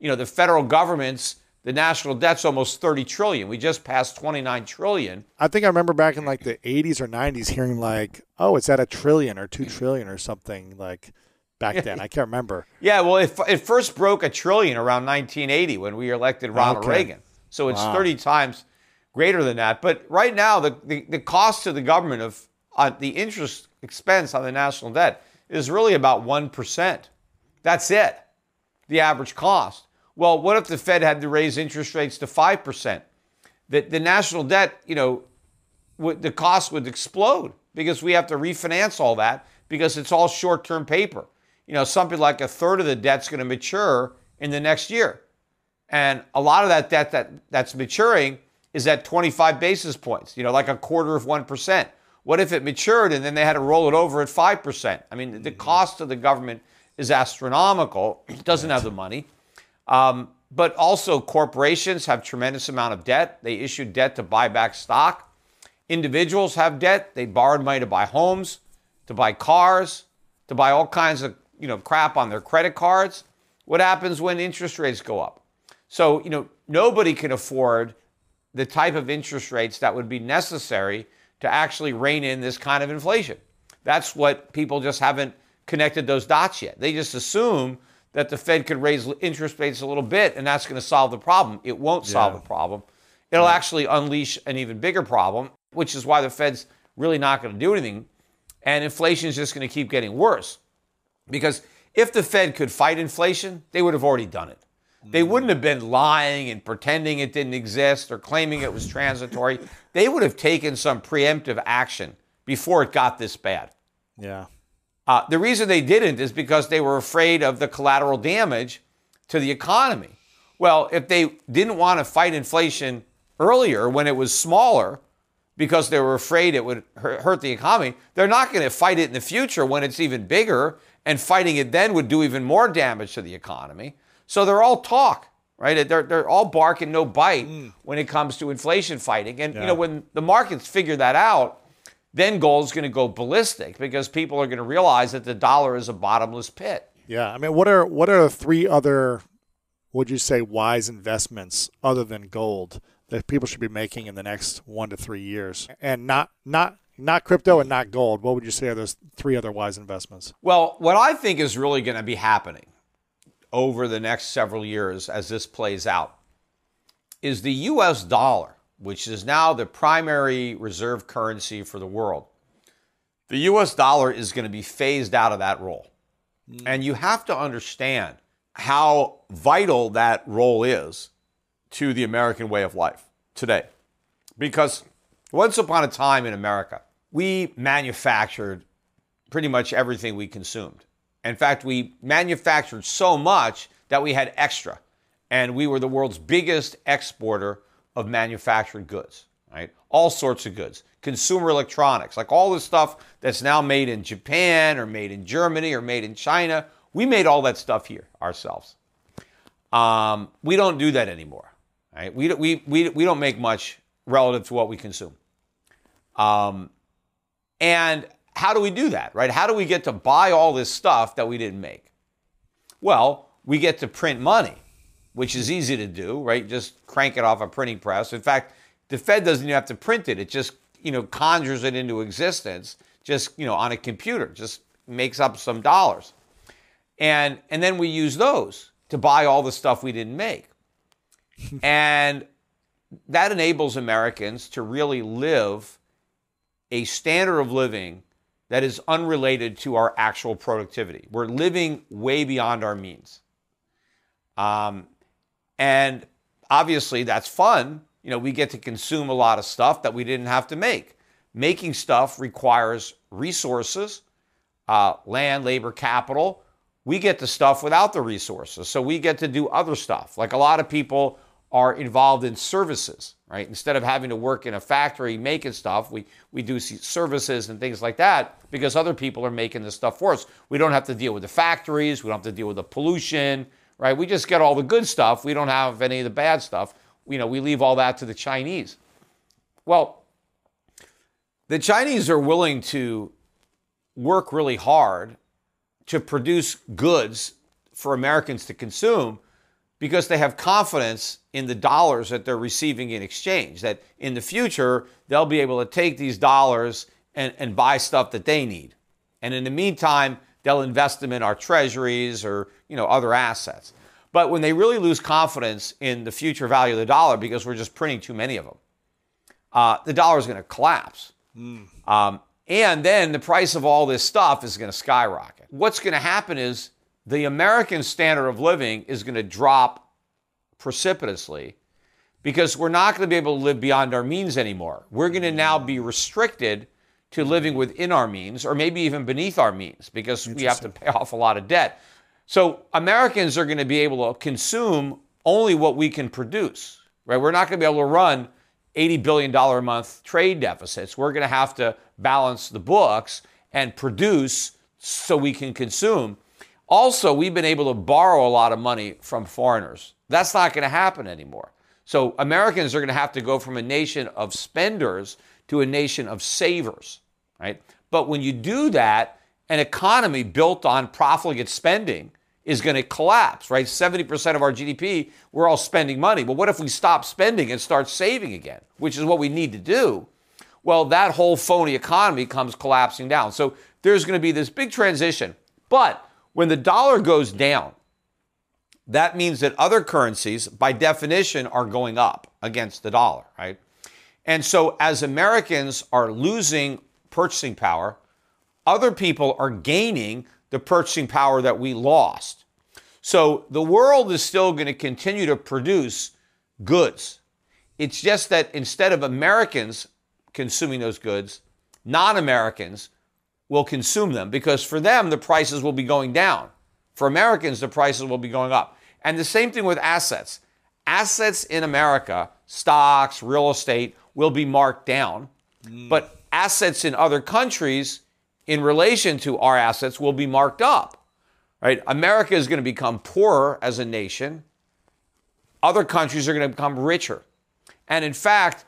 You know, the federal government's, the national debt's almost 30 trillion. We just passed 29 trillion. I think I remember back in like the 80s or 90s hearing like, oh, it's at a trillion or two trillion or something like back then. I can't remember. Yeah, well, it, it first broke a trillion around 1980 when we elected Ronald Okay. Reagan. So it's Wow. 30 times greater than that. But right now, the, the, the cost to the government of uh, the interest expense on the national debt is really about 1%. That's it, the average cost. Well, what if the Fed had to raise interest rates to 5%? The, the national debt, you know, would, the cost would explode because we have to refinance all that because it's all short term paper. You know, something like a third of the debt's going to mature in the next year. And a lot of that debt that, that's maturing is at 25 basis points, you know, like a quarter of 1%. What if it matured and then they had to roll it over at 5%? I mean, the mm-hmm. cost of the government is astronomical. It doesn't have the money. Um, but also, corporations have tremendous amount of debt. They issue debt to buy back stock. Individuals have debt. They borrowed money to buy homes, to buy cars, to buy all kinds of you know crap on their credit cards. What happens when interest rates go up? So you know nobody can afford the type of interest rates that would be necessary to actually rein in this kind of inflation. That's what people just haven't connected those dots yet. They just assume that the Fed could raise interest rates a little bit and that's going to solve the problem. It won't solve Yeah. the problem. It'll actually unleash an even bigger problem, which is why the Fed's really not going to do anything. And inflation is just going to keep getting worse. Because if the Fed could fight inflation, they would have already done it. They mm. wouldn't have been lying and pretending it didn't exist or claiming it was transitory. They would have taken some preemptive action before it got this bad. Yeah. Uh, the reason they didn't is because they were afraid of the collateral damage to the economy. Well, if they didn't want to fight inflation earlier when it was smaller because they were afraid it would hurt the economy, they're not going to fight it in the future when it's even bigger, and fighting it then would do even more damage to the economy. So they're all talk, right? They're, they're all bark and no bite when it comes to inflation fighting. And, you know, when the markets figure that out, then gold's going to go ballistic because people are going to realize that the dollar is a bottomless pit. Yeah. I mean, what are what are the three other would you say wise investments other than gold that people should be making in the next one to three years? And not not not crypto and not gold. What would you say are those three other wise investments? Well, what I think is really going to be happening over the next several years as this plays out is the US dollar, which is now the primary reserve currency for the world. The US dollar is going to be phased out of that role. Hmm. And you have to understand how vital that role is to the American way of life today. Because once upon a time in America, we manufactured pretty much everything we consumed. In fact, we manufactured so much that we had extra. And we were the world's biggest exporter of manufactured goods, right? All sorts of goods. Consumer electronics, like all the stuff that's now made in Japan or made in Germany or made in China. We made all that stuff here ourselves. Um, we don't do that anymore, right? We, we, we, we don't make much relative to what we consume. Um, and how do we do that, right? How do we get to buy all this stuff that we didn't make? Well, we get to print money, which is easy to do, right? Just crank it off a printing press. In fact, the Fed doesn't even have to print it. It just, you know, conjures it into existence just, you know, on a computer, just makes up some dollars. And and then we use those to buy all the stuff we didn't make. and that enables Americans to really live a standard of living that is unrelated to our actual productivity. We're living way beyond our means. Um, and obviously, that's fun. You know, we get to consume a lot of stuff that we didn't have to make. Making stuff requires resources, uh, land, labor, capital. We get the stuff without the resources. So we get to do other stuff. Like a lot of people are involved in services, right? Instead of having to work in a factory making stuff, we, we do services and things like that because other people are making this stuff for us. We don't have to deal with the factories, we don't have to deal with the pollution, right? We just get all the good stuff. We don't have any of the bad stuff. You know, we leave all that to the Chinese. Well, the Chinese are willing to work really hard to produce goods for Americans to consume because they have confidence in the dollars that they're receiving in exchange. That in the future, they'll be able to take these dollars and, and buy stuff that they need. And in the meantime, they'll invest them in our treasuries or you know other assets. But when they really lose confidence in the future value of the dollar because we're just printing too many of them, uh, the dollar is going to collapse. Um, and then the price of all this stuff is going to skyrocket. What's going to happen is the American standard of living is going to drop precipitously because we're not going to be able to live beyond our means anymore. We're going to now be restricted to living within our means or maybe even beneath our means because we have to pay off a lot of debt. So Americans are going to be able to consume only what we can produce, right? We're not going to be able to run $80 billion a month trade deficits. We're going to have to balance the books and produce so we can consume. Also, we've been able to borrow a lot of money from foreigners. That's not going to happen anymore. So Americans are going to have to go from a nation of spenders to a nation of savers, right? But when you do that an economy built on profligate spending is going to collapse, right? 70% of our GDP, we're all spending money. But what if we stop spending and start saving again, which is what we need to do? Well, that whole phony economy comes collapsing down. So there's going to be this big transition. But when the dollar goes down, that means that other currencies, by definition, are going up against the dollar, right? And so as Americans are losing purchasing power, other people are gaining the purchasing power that we lost. So the world is still going to continue to produce goods. It's just that instead of Americans consuming those goods, non Americans will consume them because for them, the prices will be going down. For Americans, the prices will be going up. And the same thing with assets. Assets in America, stocks, real estate, will be marked down. Mm. But assets in other countries, in relation to our assets, will be marked up. Right? America is going to become poorer as a nation. Other countries are going to become richer. And in fact,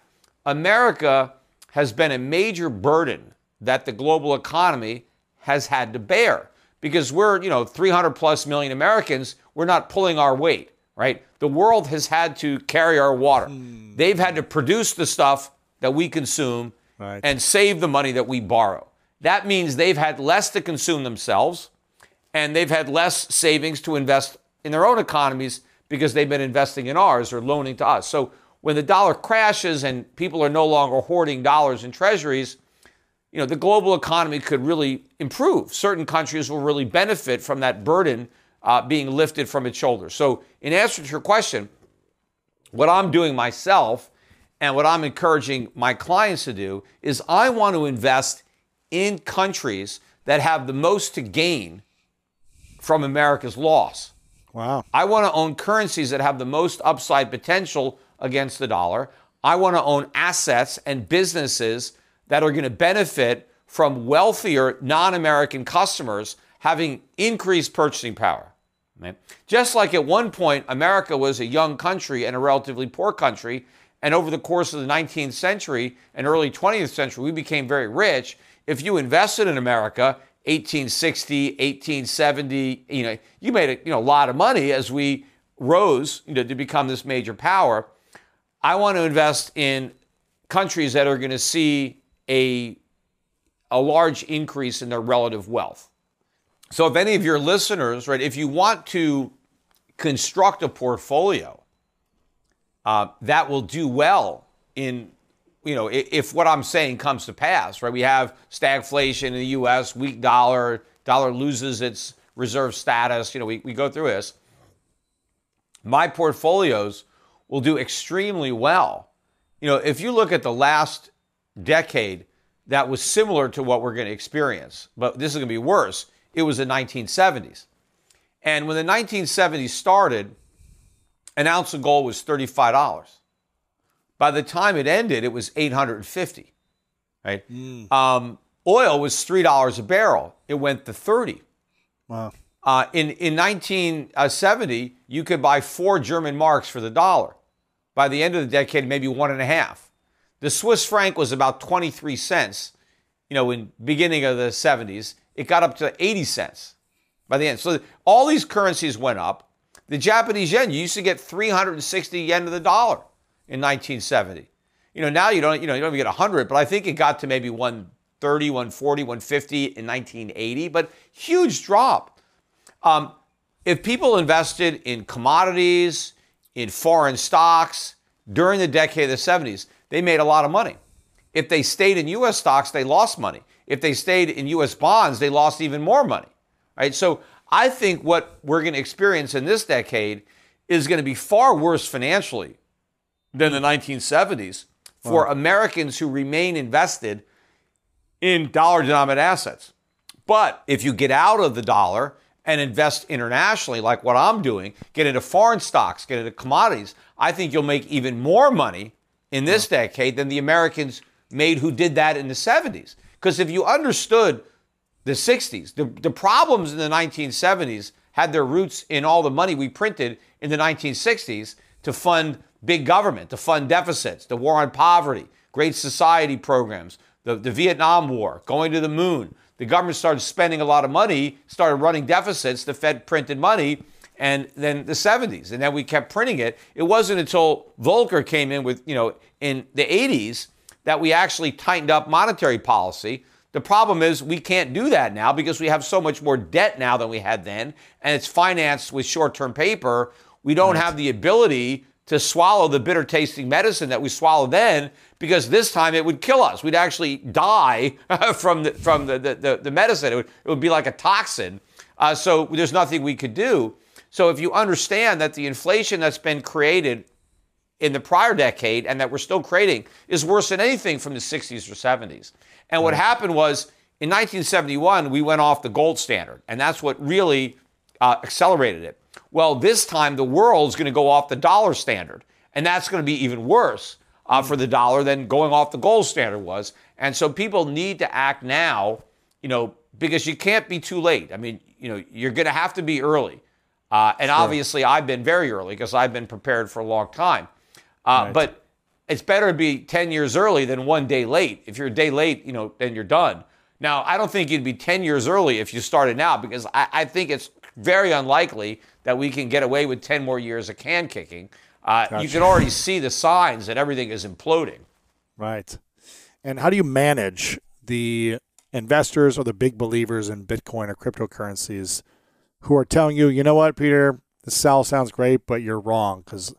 America has been a major burden that the global economy has had to bear because we're, you know, 300 plus million Americans, we're not pulling our weight, right? The world has had to carry our water. Mm. They've had to produce the stuff that we consume right. and save the money that we borrow. That means they've had less to consume themselves and they've had less savings to invest in their own economies because they've been investing in ours or loaning to us. So when the dollar crashes and people are no longer hoarding dollars in treasuries, you know, the global economy could really improve. Certain countries will really benefit from that burden uh, being lifted from its shoulders. So, in answer to your question, what I'm doing myself and what I'm encouraging my clients to do is I want to invest in countries that have the most to gain from America's loss. Wow. I want to own currencies that have the most upside potential against the dollar. I want to own assets and businesses that are going to benefit from wealthier non American customers having increased purchasing power. Right? Just like at one point, America was a young country and a relatively poor country. And over the course of the 19th century and early 20th century, we became very rich. If you invested in America, 1860, 1870, you know, you made a you know, a lot of money as we rose you know, to become this major power. I want to invest in countries that are going to see a, a large increase in their relative wealth. So, if any of your listeners, right, if you want to construct a portfolio uh, that will do well in, you know, if, if what I'm saying comes to pass, right, we have stagflation in the U.S., weak dollar, dollar loses its reserve status, you know, we, we go through this. My portfolios will do extremely well. You know, if you look at the last decade that was similar to what we're going to experience, but this is going to be worse. It was the 1970s. And when the 1970s started, an ounce of gold was $35. By the time it ended, it was $850. Right? Mm. Um, oil was $3 a barrel. It went to 30. Wow. Uh, in, in 1970, you could buy four German marks for the dollar. By the end of the decade, maybe one and a half. The Swiss franc was about 23 cents, you know, in beginning of the 70s. It got up to 80 cents by the end. So all these currencies went up. The Japanese yen, you used to get 360 yen to the dollar in 1970. You know, now you don't, you know, you don't even get 100, but I think it got to maybe 130, 140, 150 in 1980, but huge drop. Um, if people invested in commodities, in foreign stocks during the decade of the 70s, they made a lot of money. If they stayed in U.S. stocks, they lost money. If they stayed in U.S. bonds, they lost even more money. Right? So I think what we're going to experience in this decade is going to be far worse financially than the 1970s for wow. Americans who remain invested in dollar denominated assets. But if you get out of the dollar and invest internationally, like what I'm doing, get into foreign stocks, get into commodities, I think you'll make even more money in this decade than the Americans made who did that in the 70s. Because if you understood the 60s, the, the problems in the 1970s had their roots in all the money we printed in the 1960s to fund big government, to fund deficits, the war on poverty, great society programs, the, the Vietnam War, going to the moon, the government started spending a lot of money, started running deficits, the Fed printed money, and then the 70s. And then we kept printing it. It wasn't until Volcker came in with, you know, in the 80s that we actually tightened up monetary policy. The problem is we can't do that now because we have so much more debt now than we had then, and it's financed with short term paper. We don't have the ability to swallow the bitter tasting medicine that we swallowed then because this time it would kill us. We'd actually die from the, from the, the, the medicine. It would, it would be like a toxin. Uh, so there's nothing we could do. So if you understand that the inflation that's been created in the prior decade and that we're still creating is worse than anything from the 60s or 70s. And what happened was in 1971, we went off the gold standard, and that's what really uh, accelerated it. Well, this time the world's going to go off the dollar standard, and that's going to be even worse uh, for the dollar than going off the gold standard was. And so people need to act now, you know, because you can't be too late. I mean, you know, you're going to have to be early. Uh, and obviously, I've been very early because I've been prepared for a long time. Uh, Right. But it's better to be 10 years early than one day late. If you're a day late, you know, then you're done. Now, I don't think you'd be 10 years early if you started now because I, I think it's very unlikely that we can get away with 10 more years of can kicking. Uh, You can already see the signs that everything is imploding. Right. And how do you manage the investors or the big believers in Bitcoin or cryptocurrencies who are telling you, you know what, Peter, the sell sounds great, but you're wrong because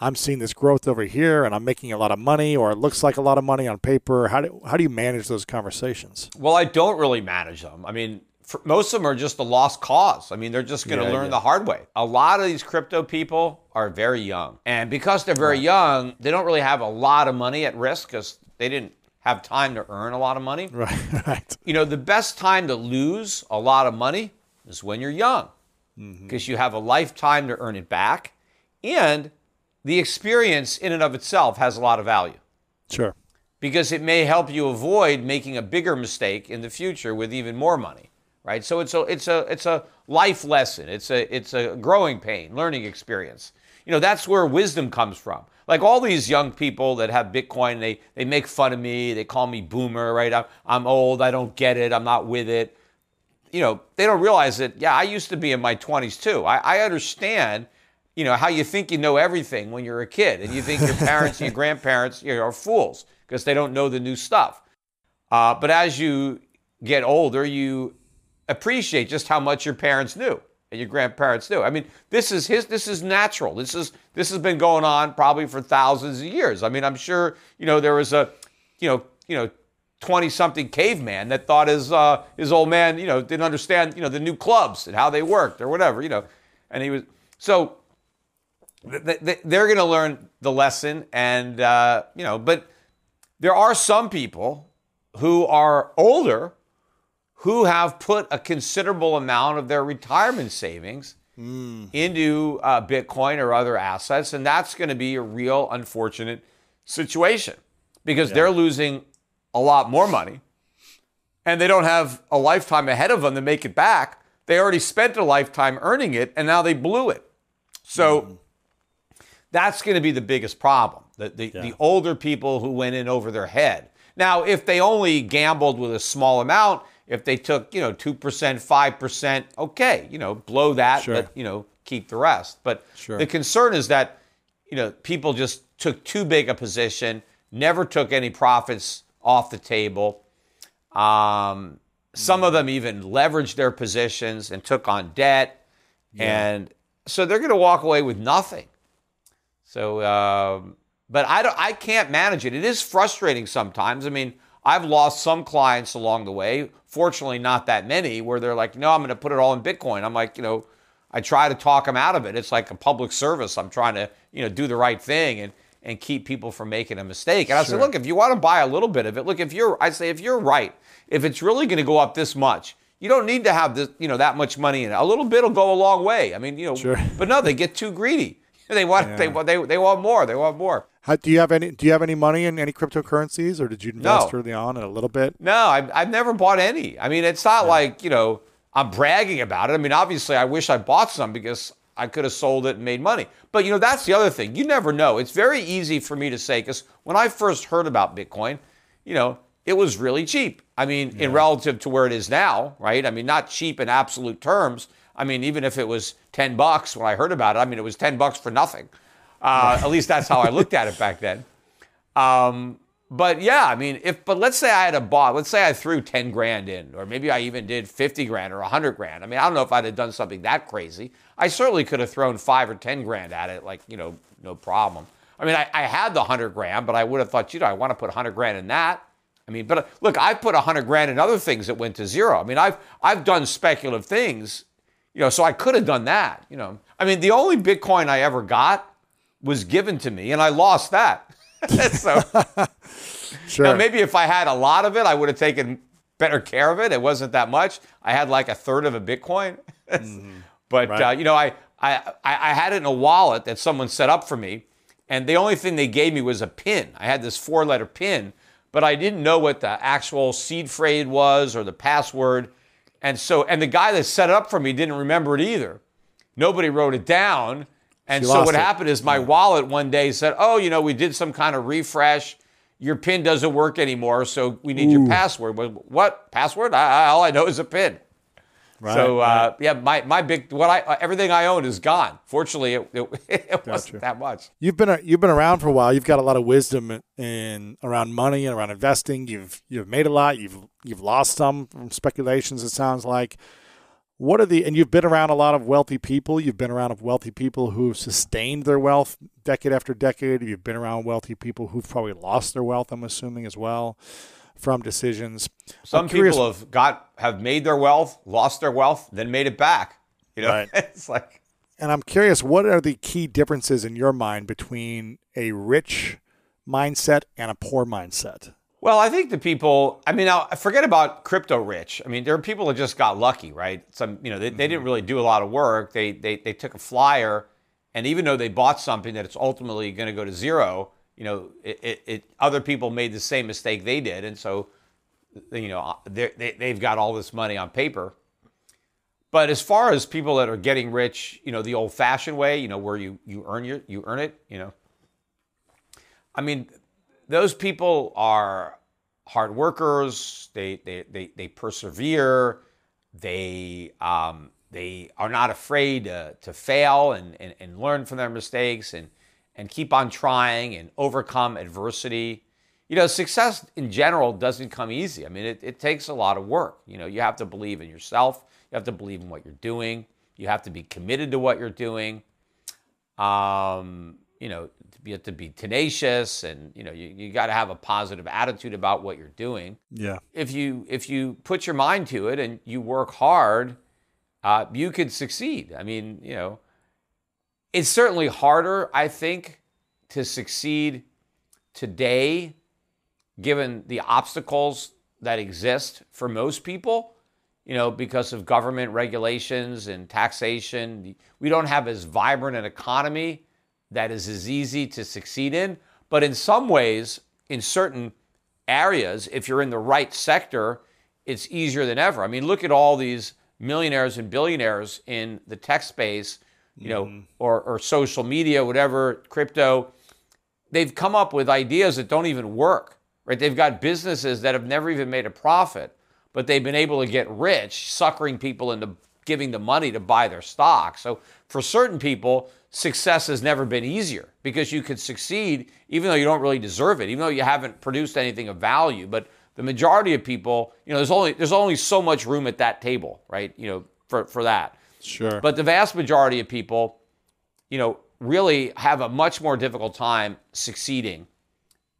I'm seeing this growth over here and I'm making a lot of money or it looks like a lot of money on paper. How do, how do you manage those conversations? Well, I don't really manage them. I mean, for, most of them are just a lost cause. I mean, they're just going to Yeah, learn yeah. the hard way. A lot of these crypto people are very young. And because they're very young, they don't really have a lot of money at risk because they didn't have time to earn a lot of money. Right, right. You know, the best time to lose a lot of money is when you're young mm-hmm. because you have a lifetime to earn it back. And the experience in and of itself has a lot of value. Sure. because it may help you avoid making a bigger mistake in the future with even more money right? So it's a it's a it's a life lesson. It's a it's a growing pain learning experience. You know that's where wisdom comes from. Like all these young people that have bitcoin they they make fun of me. They call me boomer right? I'm, I'm old. I don't get it. I'm not with it. You know they don't realize that yeah i used to be in my 20s too. I, I understand you know how you think you know everything when you're a kid and you think your parents and your grandparents you know, are fools because they don't know the new stuff. Uh, but as you get older you appreciate just how much your parents knew and your grandparents knew. I mean this is his this is natural. This is this has been going on probably for thousands of years. I mean i'm sure you know there was a you know you know 20 something caveman that thought his uh, his old man you know didn't understand you know the new clubs and how they worked or whatever you know. And he was so they're going to learn the lesson and uh, you know but there are some people who are older who have put a considerable amount of their retirement savings into uh, bitcoin or other assets and that's going to be a real unfortunate situation because they're losing a lot more money and they don't have a lifetime ahead of them to make it back. They already spent a lifetime earning it and now they blew it. So that's going to be the biggest problem. The, the, the older people who went in over their head. Now, if they only gambled with a small amount, if they took, you know, 2%, 5%, okay, you know, blow that, Sure. but, you know, keep the rest. But Sure. the concern is that, you know, people just took too big a position, never took any profits off the table. Um, some of them even leveraged their positions and took on debt. And so they're going to walk away with nothing. So, um, but I don't, I can't manage it. It is frustrating sometimes. I mean, I've lost some clients along the way. Fortunately, not that many where they're like, no, I'm going to put it all in Bitcoin. I'm like, you know, I try to talk them out of it. It's like a public service. I'm trying to, you know, do the right thing and and keep people from making a mistake. And I say, Sure. look, if you want to buy a little bit of it, look, if you're, I say, if you're right, if it's really going to go up this much, you don't need to have this, you know, that much money in it. A little bit will go a long way. I mean, you know, Sure. but no, they get too greedy. They want, they, want- they, they want more. They want more. How, do you have any? Do you have any money in any cryptocurrencies, or did you invest No. early on in a little bit? No, I've, I've never bought any. I mean, it's not like, you know, I'm bragging about it. I mean, obviously, I wish I bought some because I could have sold it and made money. But, you know, that's the other thing. You never know. It's very easy for me to say, because when I first heard about Bitcoin, you know, it was really cheap. I mean, in relative to where it is now, right? I mean, not cheap in absolute terms. I mean, even if it was 10 bucks when I heard about it, I mean, it was 10 bucks for nothing. Uh, at least that's how I looked at it back then. Um, but yeah, I mean, if but let's say I had a bot, let's say I threw 10 grand in, or maybe I even did 50 grand or 100 grand. I mean, I don't know if I'd have done something that crazy. I certainly could have thrown five or 10 grand at it, like, you know, no problem. I mean, I, I had the 100 grand, but I would have thought, you know, I want to put 100 grand in that. I mean, but uh, look, I've put 100 grand in other things that went to zero. I mean, I've, I've done speculative things, you know, so I could have done that, you know. I mean, the only Bitcoin I ever got was given to me, and I lost that. so Sure. now, maybe if I had a lot of it, I would have taken better care of it. It wasn't that much. I had like a third of a Bitcoin. But Right. uh, you know, I, I I I had it in a wallet that someone set up for me, and the only thing they gave me was a pin. I had this four-letter pin, but I didn't know what the actual seed phrase was or the password, and so and the guy that set it up for me didn't remember it either. Nobody wrote it down, and You so what it. happened is my wallet one day said, "Oh, you know, we did some kind of refresh." Your pin doesn't work anymore, so we need your password. What password? I, I, all I know is a pin. Right, So right. uh, yeah, my, my big what I uh, everything I own is gone. Fortunately, it, it, it wasn't that much. You've been you've been around for a while. You've got a lot of wisdom in around money and around investing. You've you've made a lot. You've you've lost some from speculations. It sounds like. What are the and you've been around a lot of wealthy people. You've been around of wealthy people who've sustained their wealth decade after decade. You've been around wealthy people who've probably lost their wealth. I'm assuming as well from decisions. Some people have got have made their wealth, lost their wealth, then made it back. You know, Right. it's like And I'm curious, what are the key differences in your mind between a rich mindset and a poor mindset? Well, I think the people, I mean, now forget about crypto rich. I mean, there are people that just got lucky, right? Some, you know, they, they didn't mm-hmm. really do a lot of work. They, they, they took a flyer, and even though they bought something that it's ultimately going to go to zero, you know, it, it, it, other people made the same mistake they did. And so, you know, they're- they, they've got all this money on paper. But as far as people that are getting rich, you know, the old fashioned way, you know, where you, you earn your, you earn it, you know, I mean, those people are hard workers. They they they, they persevere. They um, they are not afraid to, to fail and, and, and learn from their mistakes and and keep on trying and overcome adversity. You know, success in general doesn't come easy. I mean, it, it takes a lot of work. You know, you have to believe in yourself. You have to believe in what you're doing. You have to be committed to what you're doing um, you know, to be, to be tenacious and, you know, you, you got to have a positive attitude about what you're doing. Yeah. If you, if you put your mind to it and you work hard, uh, you could succeed. I mean, you know, it's certainly harder, I think, to succeed today, given the obstacles that exist for most people, you know, because of government regulations and taxation. We don't have as vibrant an economy that is as easy to succeed in. But in some ways, in certain areas, if you're in the right sector, it's easier than ever. I mean, look at all these millionaires and billionaires in the tech space, you know, mm-hmm. or, or social media, whatever, crypto. They've come up with ideas that don't even work, right? They've got businesses that have never even made a profit, but they've been able to get rich, suckering people into giving them money to buy their stock. So for certain people, success has never been easier because you could succeed even though you don't really deserve it, even though you haven't produced anything of value. But the majority of people, you know, there's only there's only so much room at that table, right? You know, for, for that. Sure. But the vast majority of people, you know, really have a much more difficult time succeeding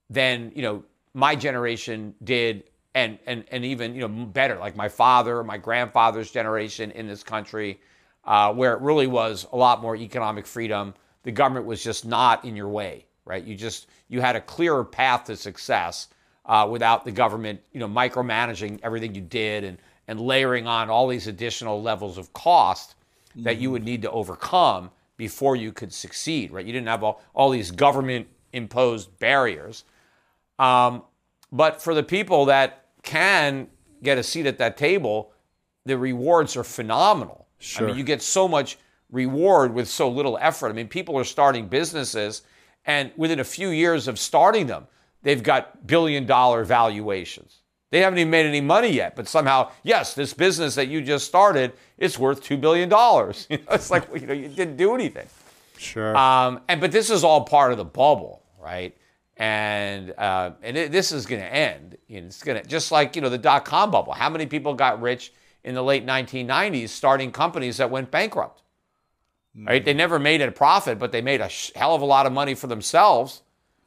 than, you know, my generation did and and and even, you know, better like my father, my grandfather's generation in this country uh, where it really was a lot more economic freedom. The government was just not in your way, right? You just you had a clearer path to success uh, without the government, you know, micromanaging everything you did and and layering on all these additional levels of cost that you would need to overcome before you could succeed, right? You didn't have all, all these government imposed barriers. Um, but for the people that can get a seat at that table, the rewards are phenomenal. Sure. I mean, you get so much reward with so little effort. I mean, people are starting businesses, and within a few years of starting them, they've got billion dollar valuations. They haven't even made any money yet, but somehow, yes, this business that you just started, it's worth $2 billion. You know, it's like, you know, you didn't do anything. Sure. Um, and but this is all part of the bubble, right? And uh, and it, this is going to end. You know, it's going to just like you know the dot com bubble. How many people got rich in the late 1990s starting companies that went bankrupt? Right? They never made a profit, but they made a sh- hell of a lot of money for themselves.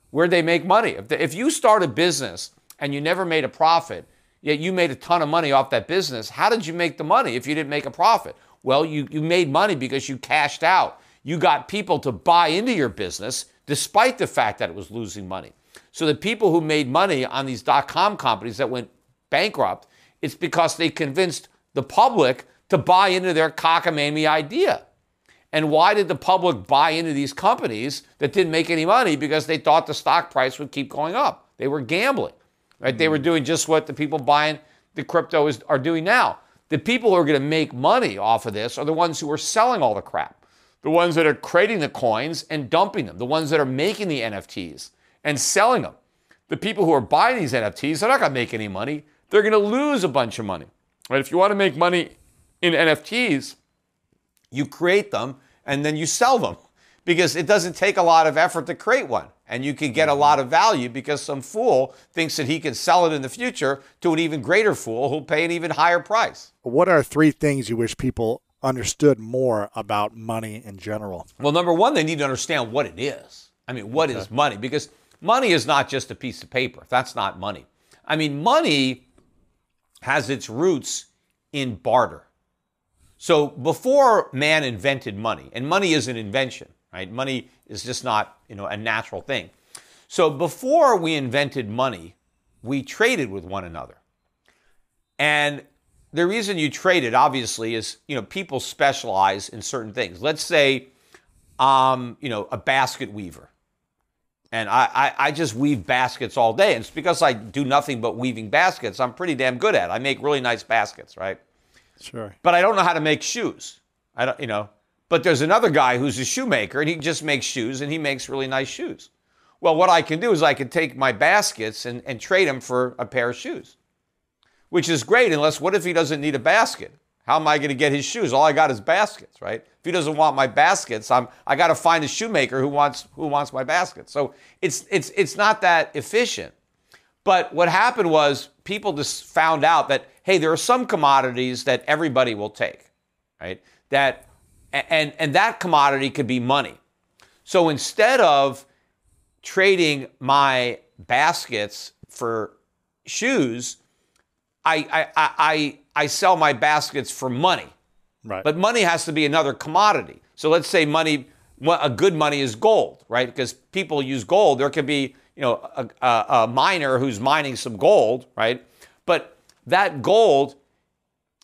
Where'd they make money? If, the, if you start a business and you never made a profit, yet you made a ton of money off that business, how did you make the money if you didn't make a profit? Well, you, you made money because you cashed out. You got people to buy into your business despite the fact that it was losing money. So the people who made money on these dot com companies that went bankrupt, it's because they convinced the public to buy into their cockamamie idea. And why did the public buy into these companies that didn't make any money? Because they thought the stock price would keep going up. They were gambling, right? They were mm-hmm. doing just what the people buying the crypto is, are doing now. The people who are going to make money off of this are the ones who are selling all the crap, the ones that are creating the coins and dumping them, the ones that are making the NFTs and selling them. The people who are buying these NFTs, they're not going to make any money. They're going to lose a bunch of money. Right? If you want to make money in NFTs, you create them and then you sell them because it doesn't take a lot of effort to create one. And you can get a mm-hmm. lot of value because some fool thinks that he can sell it in the future to an even greater fool who'll pay an even higher price. what are three things you wish people understood more about money in general? Well, number one, they need to understand what it is. I mean, what is money? Because money is not just a piece of paper. That's not money. I mean, money has its roots in barter. So before man invented money, and money is an invention, right? Money is just not, you know, a natural thing. So before we invented money, we traded with one another. And the reason you traded, obviously, is you know people specialize in certain things. Let's say, um, you know, a basket weaver, and I, I, I just weave baskets all day. And it's because I do nothing but weaving baskets. I'm pretty damn good at. it. I make really nice baskets, right? Sure. But I don't know how to make shoes. I don't, you know. But there's another guy who's a shoemaker, and he just makes shoes, and he makes really nice shoes. Well, what I can do is I can take my baskets and, and trade them for a pair of shoes which is great unless what if he doesn't need a basket? How am I going to get his shoes? All I got is baskets, right? If he doesn't want my baskets, I'm I got to find a shoemaker who wants who wants my baskets. So it's it's it's not that efficient. But what happened was people just found out that hey, there are some commodities that everybody will take, right? That and and that commodity could be money. So instead of trading my baskets for shoes, I, I, I, I sell my baskets for money. Right. But money has to be another commodity. So let's say money, a good money is gold, right? Because people use gold. There could be, you know, a, a, a miner who's mining some gold, right? But that gold,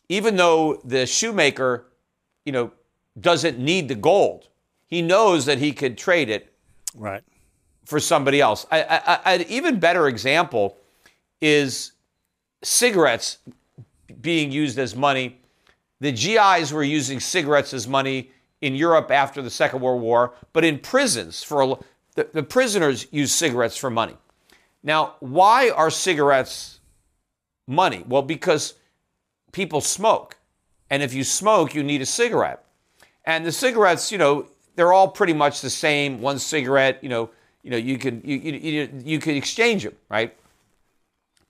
even though the shoemaker, you know, doesn't need the gold, he knows that he could trade it right. for somebody else. I, I, an even better example is cigarettes being used as money. The GIs were using cigarettes as money in Europe after the Second World War, but in prisons for a, the, the prisoners use cigarettes for money. Now, why are cigarettes money? Well, because people smoke, and if you smoke, you need a cigarette. And the cigarettes, you know, they're all pretty much the same. One cigarette, you know, you know, you can you you, you, you can exchange them, right?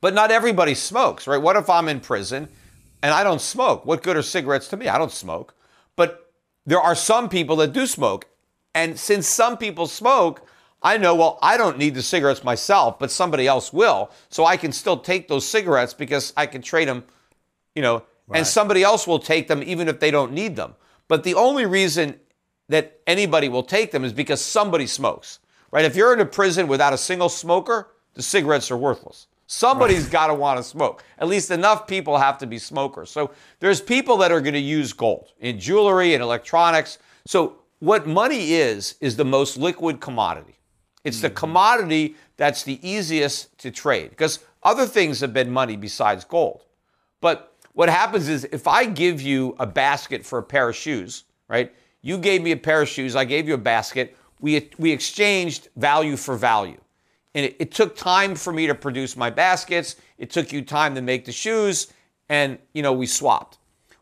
But not everybody smokes, right? What if I'm in prison and I don't smoke? What good are cigarettes to me? I don't smoke. But there are some people that do smoke. And since some people smoke, I know, well, I don't need the cigarettes myself, but somebody else will. So I can still take those cigarettes because I can trade them, you know, Right. and somebody else will take them even if they don't need them. But the only reason that anybody will take them is because somebody smokes, right? If you're in a prison without a single smoker, the cigarettes are worthless. Somebody's got to want to smoke. At least enough people have to be smokers. So there's people that are going to use gold in jewelry and electronics. So what money is is the most liquid commodity. It's the mm-hmm. commodity that's the easiest to trade because other things have been money besides gold. But what happens is if I give you a basket for a pair of shoes, right? You gave me a pair of shoes, I gave you a basket. We we exchanged value for value. and it, it took time for me to produce my baskets. It took you time to make the shoes, and you know we swapped.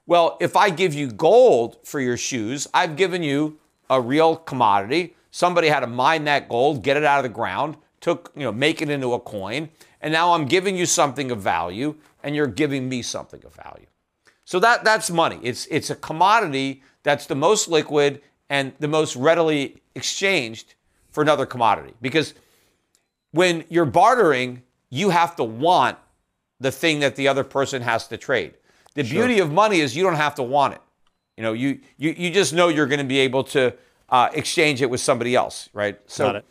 Well, if I give you gold for your shoes, I've given you a real commodity. Somebody had to mine that gold, get it out of the ground, took, you know, make it into a coin, and now I'm giving you something of value and you're giving me something of value. So that that's money. It's it's a commodity that's the most liquid and the most readily exchanged for another commodity. Because when you're bartering, you have to want the thing that the other person has to trade. The beauty of money is you don't have to want it. You know, you you, you just know you're going to be able to uh, exchange it with somebody else, right? So, Got it.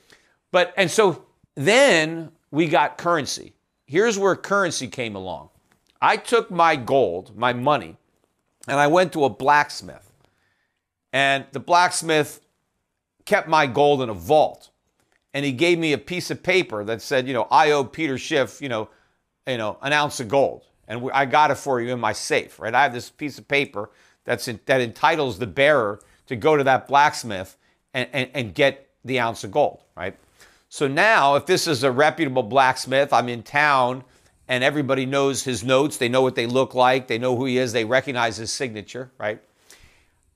but and so then we got currency. Here's where currency came along. I took my gold, my money, and I went to a blacksmith. And the blacksmith kept my gold in a vault. And he gave me a piece of paper that said, you know, I owe Peter Schiff, you know, you know, an ounce of gold. And I got it for you in my safe, right? I have this piece of paper that's in, that entitles the bearer to go to that blacksmith and, and, and get the ounce of gold, right? So now, if this is a reputable blacksmith, I'm in town and everybody knows his notes, they know what they look like, they know who he is, they recognize his signature, right?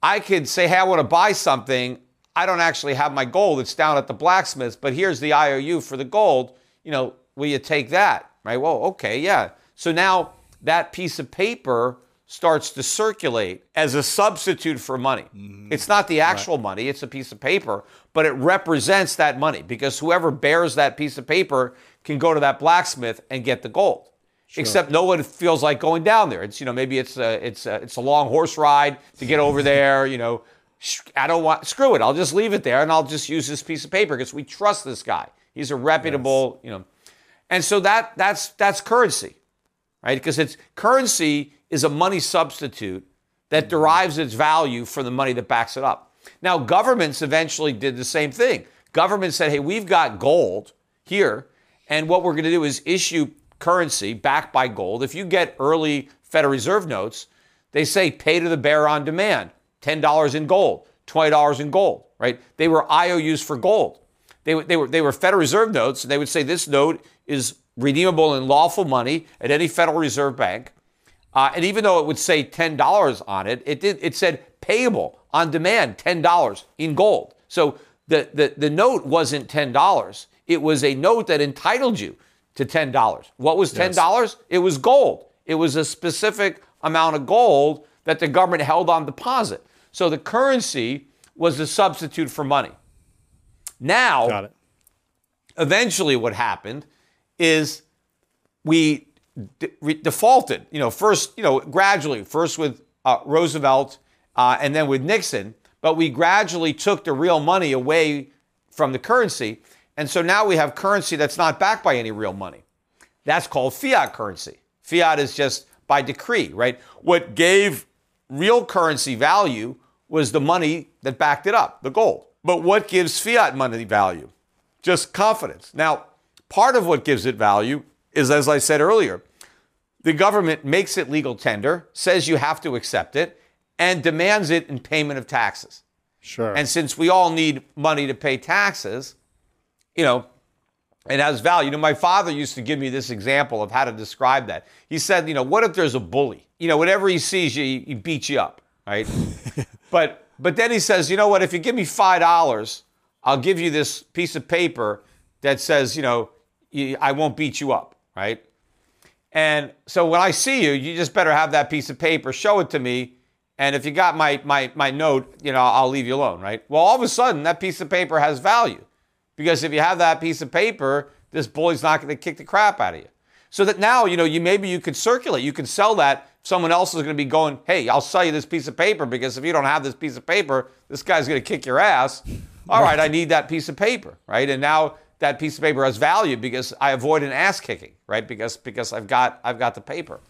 I could say, hey, I want to buy something. I don't actually have my gold. It's down at the blacksmith's, but here's the IOU for the gold. You know, will you take that? Right? Well, okay, yeah. So now that piece of paper starts to circulate as a substitute for money. Mm-hmm. It's not the actual money, it's a piece of paper, but it represents that money because whoever bears that piece of paper can go to that blacksmith and get the gold. Except no one feels like going down there. It's you know maybe it's a it's a, it's a long horse ride to get over there. You know, I don't want screw it. I'll just leave it there and I'll just use this piece of paper because we trust this guy. He's a reputable you know, and so that that's that's currency, right? Because it's currency is a money substitute that mm-hmm. derives its value from the money that backs it up. Now governments eventually did the same thing. Governments said, "Hey, we've got gold here, and what we're going to do is issue currency backed by gold. If you get early Federal Reserve notes, they say pay to the bearer on demand, $10 in gold, $20 in gold, right? They were IOUs for gold. They, were- they, were, they were Federal Reserve notes, and they would say this note is redeemable in lawful money at any Federal Reserve Bank. Uh, and even though it would say $10 on it, it, did, it said payable on demand, $10 in gold. So the, the, the note wasn't $10. It was a note that entitled you to $10. What was $10? It was gold. It was a specific amount of gold that the government held on deposit. So the currency was the substitute for money. Now, eventually what happened is we de- re- defaulted you know first you know gradually first with uh, roosevelt uh, and then with nixon but we gradually took the real money away from the currency and so now we have currency that's not backed by any real money that's called fiat currency fiat is just by decree right what gave real currency value was the money that backed it up the gold but what gives fiat money value just confidence. Now, part of what gives it value is, as I said earlier, the government makes it legal tender, says you have to accept it, and demands it in payment of taxes. Sure. And since we all need money to pay taxes, you know, it has value. You know, my father used to give me this example of how to describe that. He said, you know, what if there's a bully? You know, whenever he sees you, he beats you up, right? but but then he says, you know what? If you give me five dollars, I'll give you this piece of paper that says, you know, you, I won't beat you up, right? And so when I see you, you just better have that piece of paper, show it to me, and if you got my my my note, you know, I'll leave you alone, right? Well, all of a sudden, that piece of paper has value because if you have that piece of paper, this bully's not going to kick the crap out of you. So that now, you know, you maybe you could circulate, you can sell that. Someone else is going to be going, hey, I'll sell you this piece of paper because if you don't have this piece of paper, this guy's going to kick your ass. All right, I need that piece of paper, right? And now that piece of paper has value because I avoid an ass kicking, right? Because because I've got I've got the paper.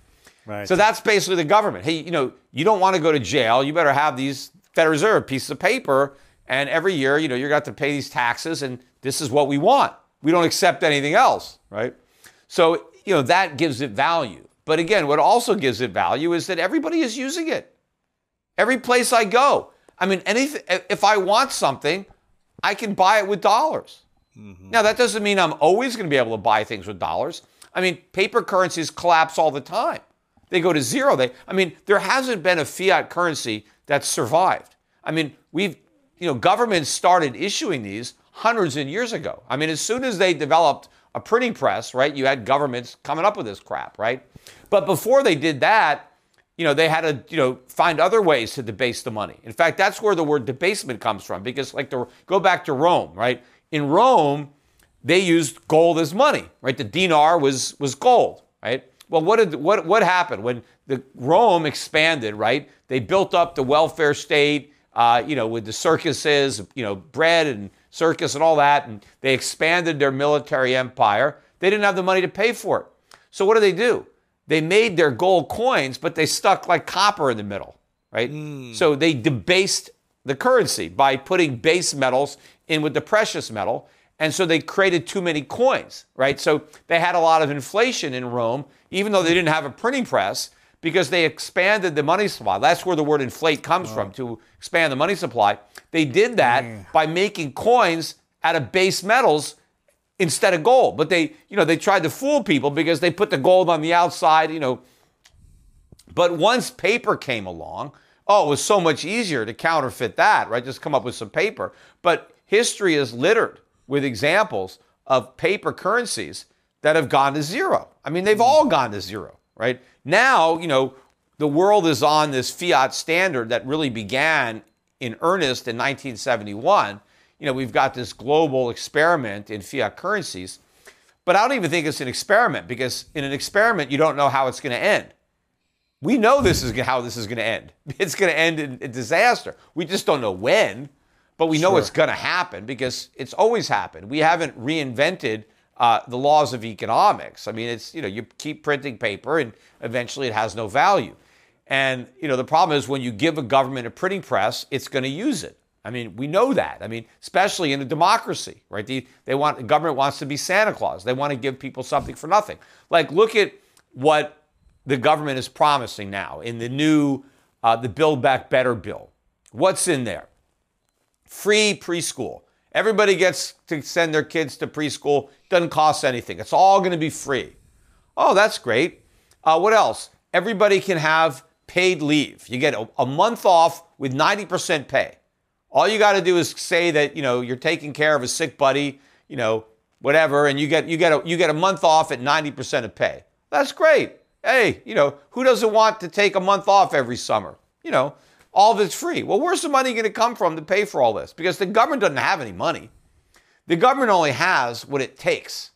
right. So that's basically the government. Hey, you know, you don't want to go to jail. You better have these Federal Reserve pieces of paper, and every year, you know, you're going to have to pay these taxes, and this is what we want. We don't accept anything else, right? So, you know, that gives it value. But again, what also gives it value is that everybody is using it. Every place I go. I mean, anything. If I want something, I can buy it with dollars. Mm-hmm. Now, that doesn't mean I'm always going to be able to buy things with dollars. I mean, paper currencies collapse all the time. They go to zero. They, I mean, there hasn't been a fiat currency that's survived. I mean, we've, you know, governments started issuing these hundreds of years ago. I mean, as soon as they developed a printing press, right, you had governments coming up with this crap, right? But before they did that, you know, they had to, you know, find other ways to debase the money. In fact, that's where the word debasement comes from, because like the go back to Rome, right? In Rome, they used gold as money, right? The dinar was was gold, right? Well, what did what what happened when the Rome expanded, right? They built up the welfare state, uh, you know, with the circuses, you know, bread and circus and all that, and they expanded their military empire. They didn't have the money to pay for it. So what do they do? They made their gold coins, but they stuck like copper in the middle, right? So they debased the currency by putting base metals in with the precious metal. And so they created too many coins, right? So they had a lot of inflation in Rome, even though they didn't have a printing press, because they expanded the money supply. That's where the word inflate comes oh. from, to expand the money supply. They did that by making coins out of base metals instead of gold. But they, you know, they tried to fool people because they put the gold on the outside, you know. But once paper came along, oh, it was so much easier to counterfeit that, right? Just come up with some paper. But history is littered with examples of paper currencies that have gone to zero. I mean, they've hmm. all gone to zero, right? Now, you know, the world is on this fiat standard that really began in earnest in 1971. You know, we've got this global experiment in fiat currencies. But I don't even think it's an experiment because in an experiment, you don't know how it's going to end. We know this is how this is going to end. It's going to end in a disaster. We just don't know when, but we know it's going to happen because it's always happened. We haven't reinvented uh, the laws of economics. I mean, it's you know you keep printing paper and eventually it has no value. And you know the problem is when you give a government a printing press, it's going to use it. I mean, we know that. I mean, especially in a democracy, right? The, they want the government wants to be Santa Claus. They want to give people something for nothing. Like, look at what the government is promising now in the new uh, the Build Back Better bill. What's in there? Free preschool. Everybody gets to send their kids to preschool. Doesn't cost anything. It's all going to be free. Oh, that's great. Uh, what else? Everybody can have paid leave. You get a, a month off with 90% pay. All you got to do is say that you know you're taking care of a sick buddy, you know, whatever, and you get you get a you get a month off at 90% of pay. That's great. Hey, you know, who doesn't want to take a month off every summer? You know, all of it's free. Well, where's the money going to come from to pay for all this? Because the government doesn't have any money. The government only has what it takes.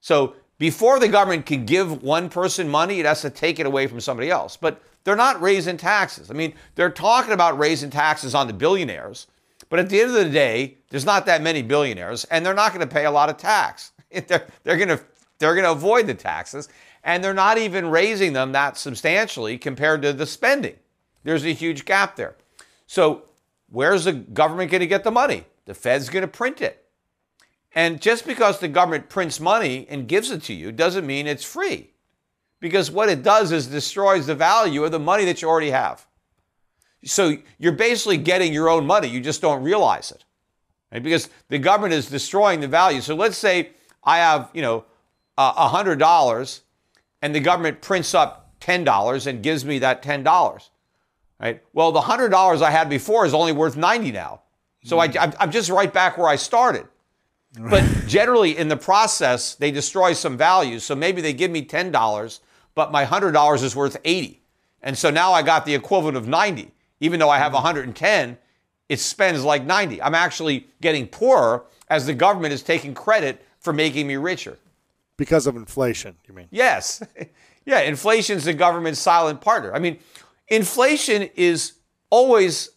So before the government can give one person money, it has to take it away from somebody else. But they're not raising taxes. I mean, they're talking about raising taxes on the billionaires, but at the end of the day, there's not that many billionaires, and they're not going to pay a lot of tax. They're, they're going to they're going to avoid the taxes, and they're not even raising them that substantially compared to the spending. There's a huge gap there. So, where's the government going to get the money? The Fed's going to print it. And just because the government prints money and gives it to you doesn't mean it's free. Because what it does is destroys the value of the money that you already have. So you're basically getting your own money, you just don't realize it. Right? Because the government is destroying the value. So let's say I have, you know, hundred dollars and the government prints up ten dollars and gives me that ten dollars. Right? Well, the hundred dollars I had before is only worth ninety now. So I, mm. I'm just right back where I started. But generally, in the process, they destroy some value. So maybe they give me ten dollars, but my hundred dollars is worth eighty, and so now I got the equivalent of ninety. Even though I have mm. 110, it spends like 90. I'm actually getting poorer as the government is taking credit for making me richer. Because of inflation, you mean? Yes. yeah, inflation's the government's silent partner. I mean, inflation is always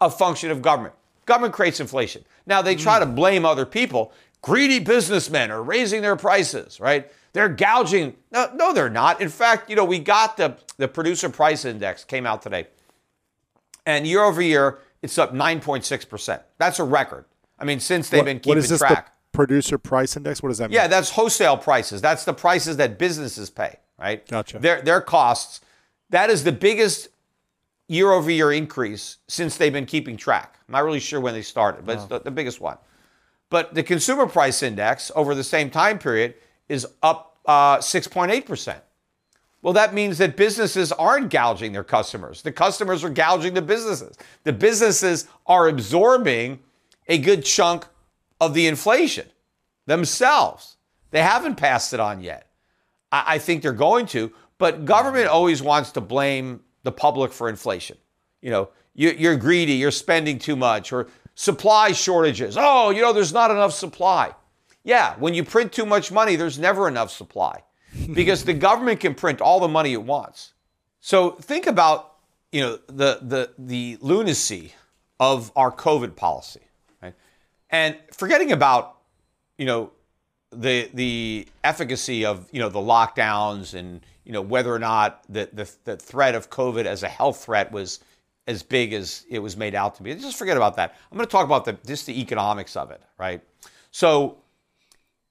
a function of government. Government creates inflation. Now they try to mm. blame other people. Greedy businessmen are raising their prices, right? They're gouging. No, no, they're not. In fact, you know, we got the, the producer price index came out today. And year over year, it's up 9.6%. That's a record. I mean, since they've What- been keeping what is this? track. The producer price index? What does that mean? Yeah, that's wholesale prices. That's the prices that businesses pay, right? Gotcha. Their their costs. That is the biggest year over year increase since they've been keeping track. I'm not really sure when they started, but it's the, the biggest one. but the consumer price index over the same time period is up uh, 6.8%. Well, that means that businesses aren't gouging their customers. The customers are gouging the businesses. The businesses are absorbing a good chunk of the inflation themselves. They haven't passed it on yet. I, I think they're going to, but government always wants to blame the public for inflation. You know, you, you're greedy, you're spending too much, or supply shortages. Oh, you know, there's not enough supply. Yeah, when you print too much money, there's never enough supply because the government can print all the money it wants. So think about, you know, the the the lunacy of our COVID policy, right? And forgetting about, you know, the the efficacy of you know the lockdowns and you know whether or not the, the the threat of COVID as a health threat was as big as it was made out to be. Just forget about that. I'm going to talk about the just the economics of it, right? So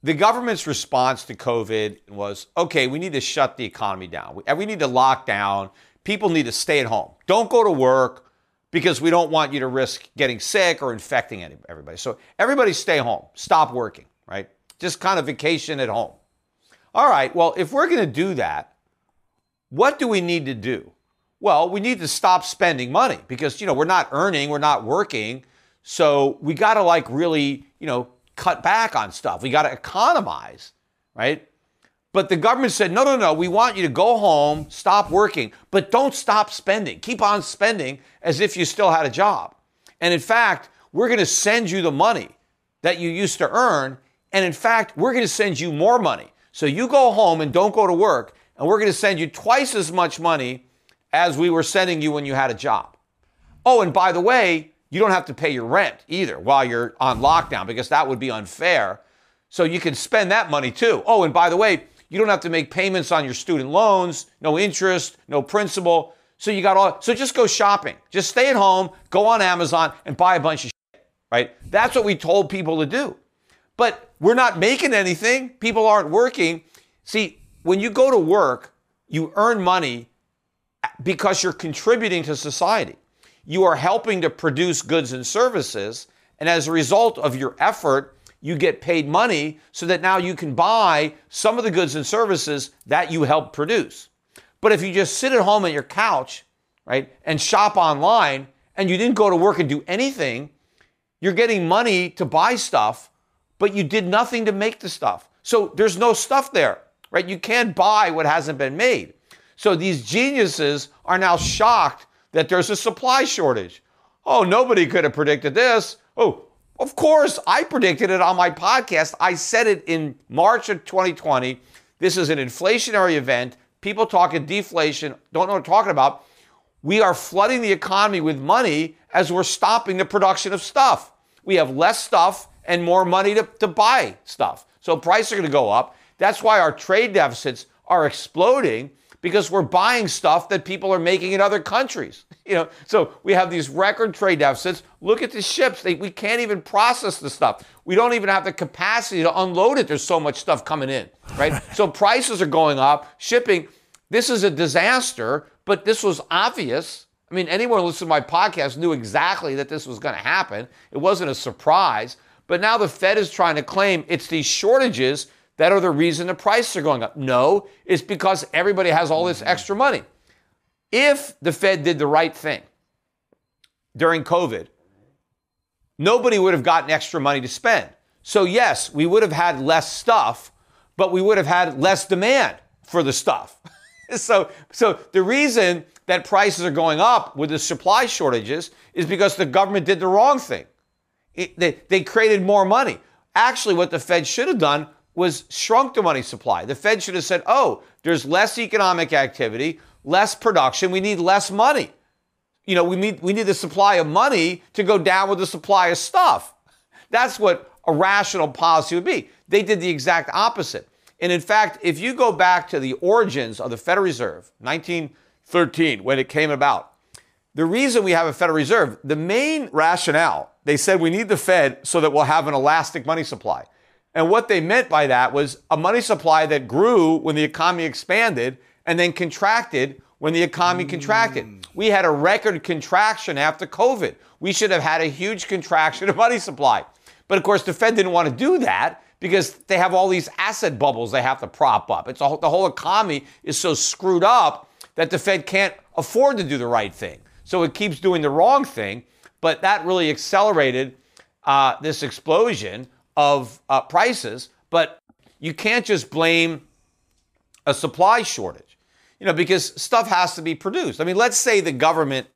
the government's response to COVID was okay, we need to shut the economy down. We, we need to lock down. People need to stay at home. Don't go to work because we don't want you to risk getting sick or infecting everybody. So everybody stay home. Stop working, right? Just kind of vacation at home. All right, well, if we're going to do that, what do we need to do? Well, we need to stop spending money because, you know, we're not earning, we're not working. So we got to like really, you know, cut back on stuff. We got to economize, right? But the government said, no, no, no, we want you to go home, stop working, but don't stop spending. Keep on spending as if you still had a job. And in fact, we're going to send you the money that you used to earn. And in fact, we're going to send you more money. So you go home and don't go to work, and we're going to send you twice as much money as we were sending you when you had a job. Oh, and by the way, you don't have to pay your rent either while you're on lockdown because that would be unfair. So you can spend that money too. Oh, and by the way, you don't have to make payments on your student loans, no interest, no principal. So you got all, so just go shopping. Just stay at home, go on Amazon and buy a bunch of shit, right? That's what we told people to do. But we're not making anything. People aren't working. See, when you go to work, you earn money because you're contributing to society. You are helping to produce goods and services. And as a result of your effort, you get paid money so that now you can buy some of the goods and services that you help produce. But if you just sit at home on your couch, right, and shop online and you didn't go to work and do anything, you're getting money to buy stuff, but you did nothing to make the stuff. So there's no stuff there, right? You can't buy what hasn't been made. So these geniuses are now shocked that there's a supply shortage. Oh, nobody could have predicted this. Oh, of course, I predicted it on my podcast. I said it in March of 2020. This is an inflationary event. People talking deflation, don't know what they're talking about. We are flooding the economy with money as we're stopping the production of stuff. We have less stuff and more money to, to buy stuff. So prices are going to go up. That's why our trade deficits are exploding because we're buying stuff that people are making in other countries. You know, so we have these record trade deficits. Look at the ships; they, we can't even process the stuff. We don't even have the capacity to unload it. There's so much stuff coming in, right? so prices are going up. Shipping. This is a disaster, but this was obvious. I mean, anyone who listened to my podcast knew exactly that this was going to happen. It wasn't a surprise. But now the Fed is trying to claim it's these shortages that are the reason the prices are going up. No, it's because everybody has all this extra money. If the Fed did the right thing during COVID, nobody would have gotten extra money to spend. So, yes, we would have had less stuff, but we would have had less demand for the stuff. so, so the reason that prices are going up with the supply shortages is because the government did the wrong thing. It, they, they created more money. Actually, what the Fed should have done was shrunk the money supply. The Fed should have said, oh, there's less economic activity, less production, we need less money. You know, we need, we need the supply of money to go down with the supply of stuff. That's what a rational policy would be. They did the exact opposite. And in fact, if you go back to the origins of the Federal Reserve, 1913, when it came about, the reason we have a Federal Reserve, the main rationale, they said we need the Fed so that we'll have an elastic money supply. And what they meant by that was a money supply that grew when the economy expanded and then contracted when the economy mm. contracted. We had a record contraction after COVID. We should have had a huge contraction of money supply. But of course, the Fed didn't want to do that because they have all these asset bubbles they have to prop up. It's a, the whole economy is so screwed up that the Fed can't afford to do the right thing. So it keeps doing the wrong thing. But that really accelerated uh, this explosion of uh, prices. But you can't just blame a supply shortage, you know, because stuff has to be produced. I mean, let's say the government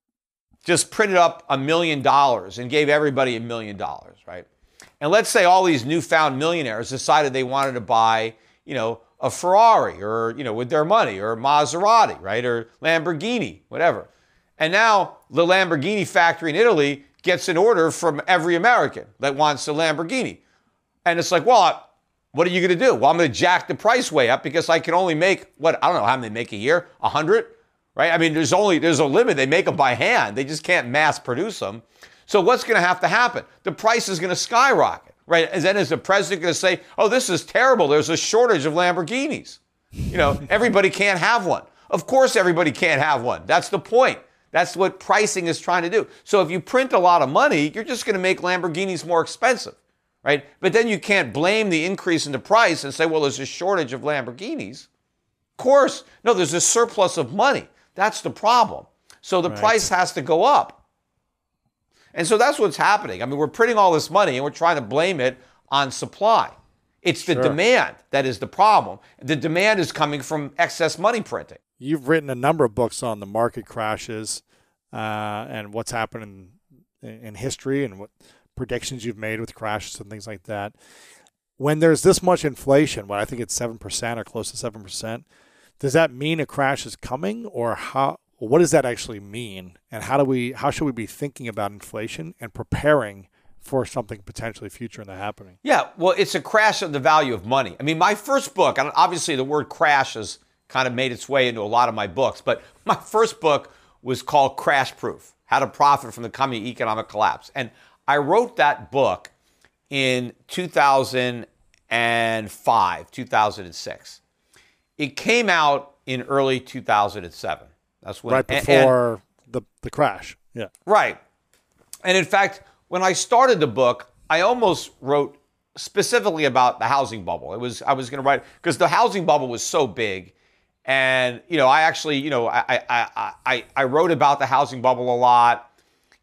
just printed up a million dollars and gave everybody a million dollars, right? And let's say all these newfound millionaires decided they wanted to buy, you know, a Ferrari or, you know, with their money or Maserati, right? Or Lamborghini, whatever. And now the Lamborghini factory in Italy gets an order from every American that wants a Lamborghini. And it's like, well, what are you going to do? Well, I'm going to jack the price way up because I can only make what I don't know how many make a year, a hundred, right? I mean, there's only there's a limit. They make them by hand. They just can't mass produce them. So what's going to have to happen? The price is going to skyrocket, right? And then is the president going to say, "Oh, this is terrible. There's a shortage of Lamborghinis. You know, everybody can't have one." Of course, everybody can't have one. That's the point. That's what pricing is trying to do. So if you print a lot of money, you're just going to make Lamborghinis more expensive right? But then you can't blame the increase in the price and say, well, there's a shortage of Lamborghinis. Of course, no, there's a surplus of money. That's the problem. So the right. price has to go up. And so that's what's happening. I mean, we're printing all this money and we're trying to blame it on supply. It's the sure. demand that is the problem. The demand is coming from excess money printing. You've written a number of books on the market crashes uh, and what's happened in, in history and what predictions you've made with crashes and things like that. When there's this much inflation, what I think it's seven percent or close to seven percent, does that mean a crash is coming, or how? What does that actually mean, and how do we? How should we be thinking about inflation and preparing for something potentially future in the happening? Yeah, well, it's a crash of the value of money. I mean, my first book, and obviously the word crash has kind of made its way into a lot of my books, but my first book was called Crash Proof: How to Profit from the Coming Economic Collapse, and I wrote that book in 2005, 2006. It came out in early 2007. That's when right before and, the the crash. Yeah. Right. And in fact, when I started the book, I almost wrote specifically about the housing bubble. It was I was going to write because the housing bubble was so big, and you know I actually you know I I I I wrote about the housing bubble a lot.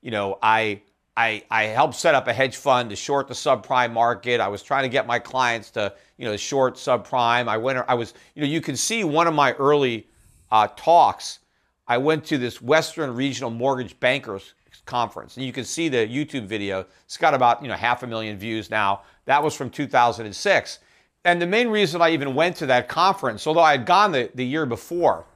You know I I, I helped set up a hedge fund to short the subprime market. I was trying to get my clients to, you know, short subprime. I went, I was, you know, you can see one of my early uh, talks. I went to this Western Regional Mortgage Bankers Conference, and you can see the YouTube video. It's got about, you know, half a million views now. That was from 2006. And the main reason I even went to that conference, although I had gone the, the year before,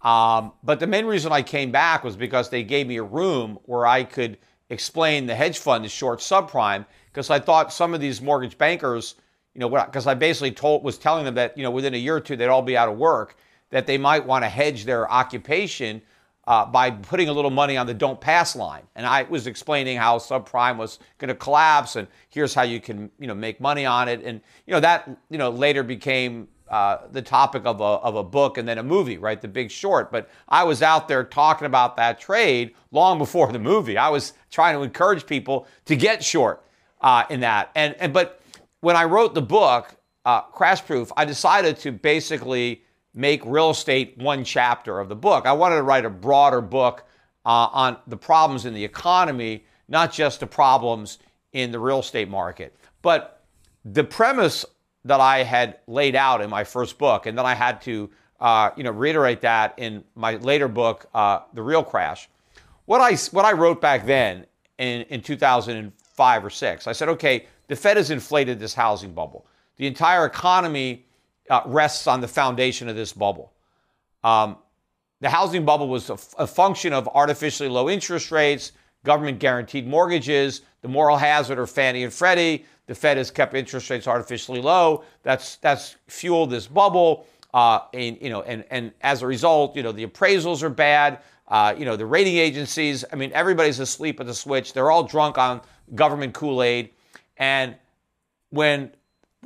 um, but the main reason I came back was because they gave me a room where I could – explain the hedge fund is short subprime because I thought some of these mortgage bankers, you know, because I basically told was telling them that you know within a year or two they'd all be out of work, that they might want to hedge their occupation uh, by putting a little money on the don't pass line. And I was explaining how subprime was going to collapse, and here's how you can you know make money on it, and you know that you know later became uh, the topic of a, of a book and then a movie, right? The Big Short. But I was out there talking about that trade long before the movie. I was trying to encourage people to get short uh, in that. And, and but when I wrote the book, uh, Crash Proof, I decided to basically make real estate one chapter of the book. I wanted to write a broader book uh, on the problems in the economy, not just the problems in the real estate market. But the premise that I had laid out in my first book, and then I had to, uh, you know, reiterate that in my later book, uh, The Real Crash. What I what I wrote back then in in 2005 or six, I said, okay, the Fed has inflated this housing bubble. The entire economy uh, rests on the foundation of this bubble. Um, the housing bubble was a, a function of artificially low interest rates, government guaranteed mortgages, the moral hazard of Fannie and Freddie, the Fed has kept interest rates artificially low. That's that's fueled this bubble. Uh, and you know, and and as a result, you know, the appraisals are bad. Uh, you know, the rating agencies. I mean, everybody's asleep at the switch. They're all drunk on government Kool Aid. And when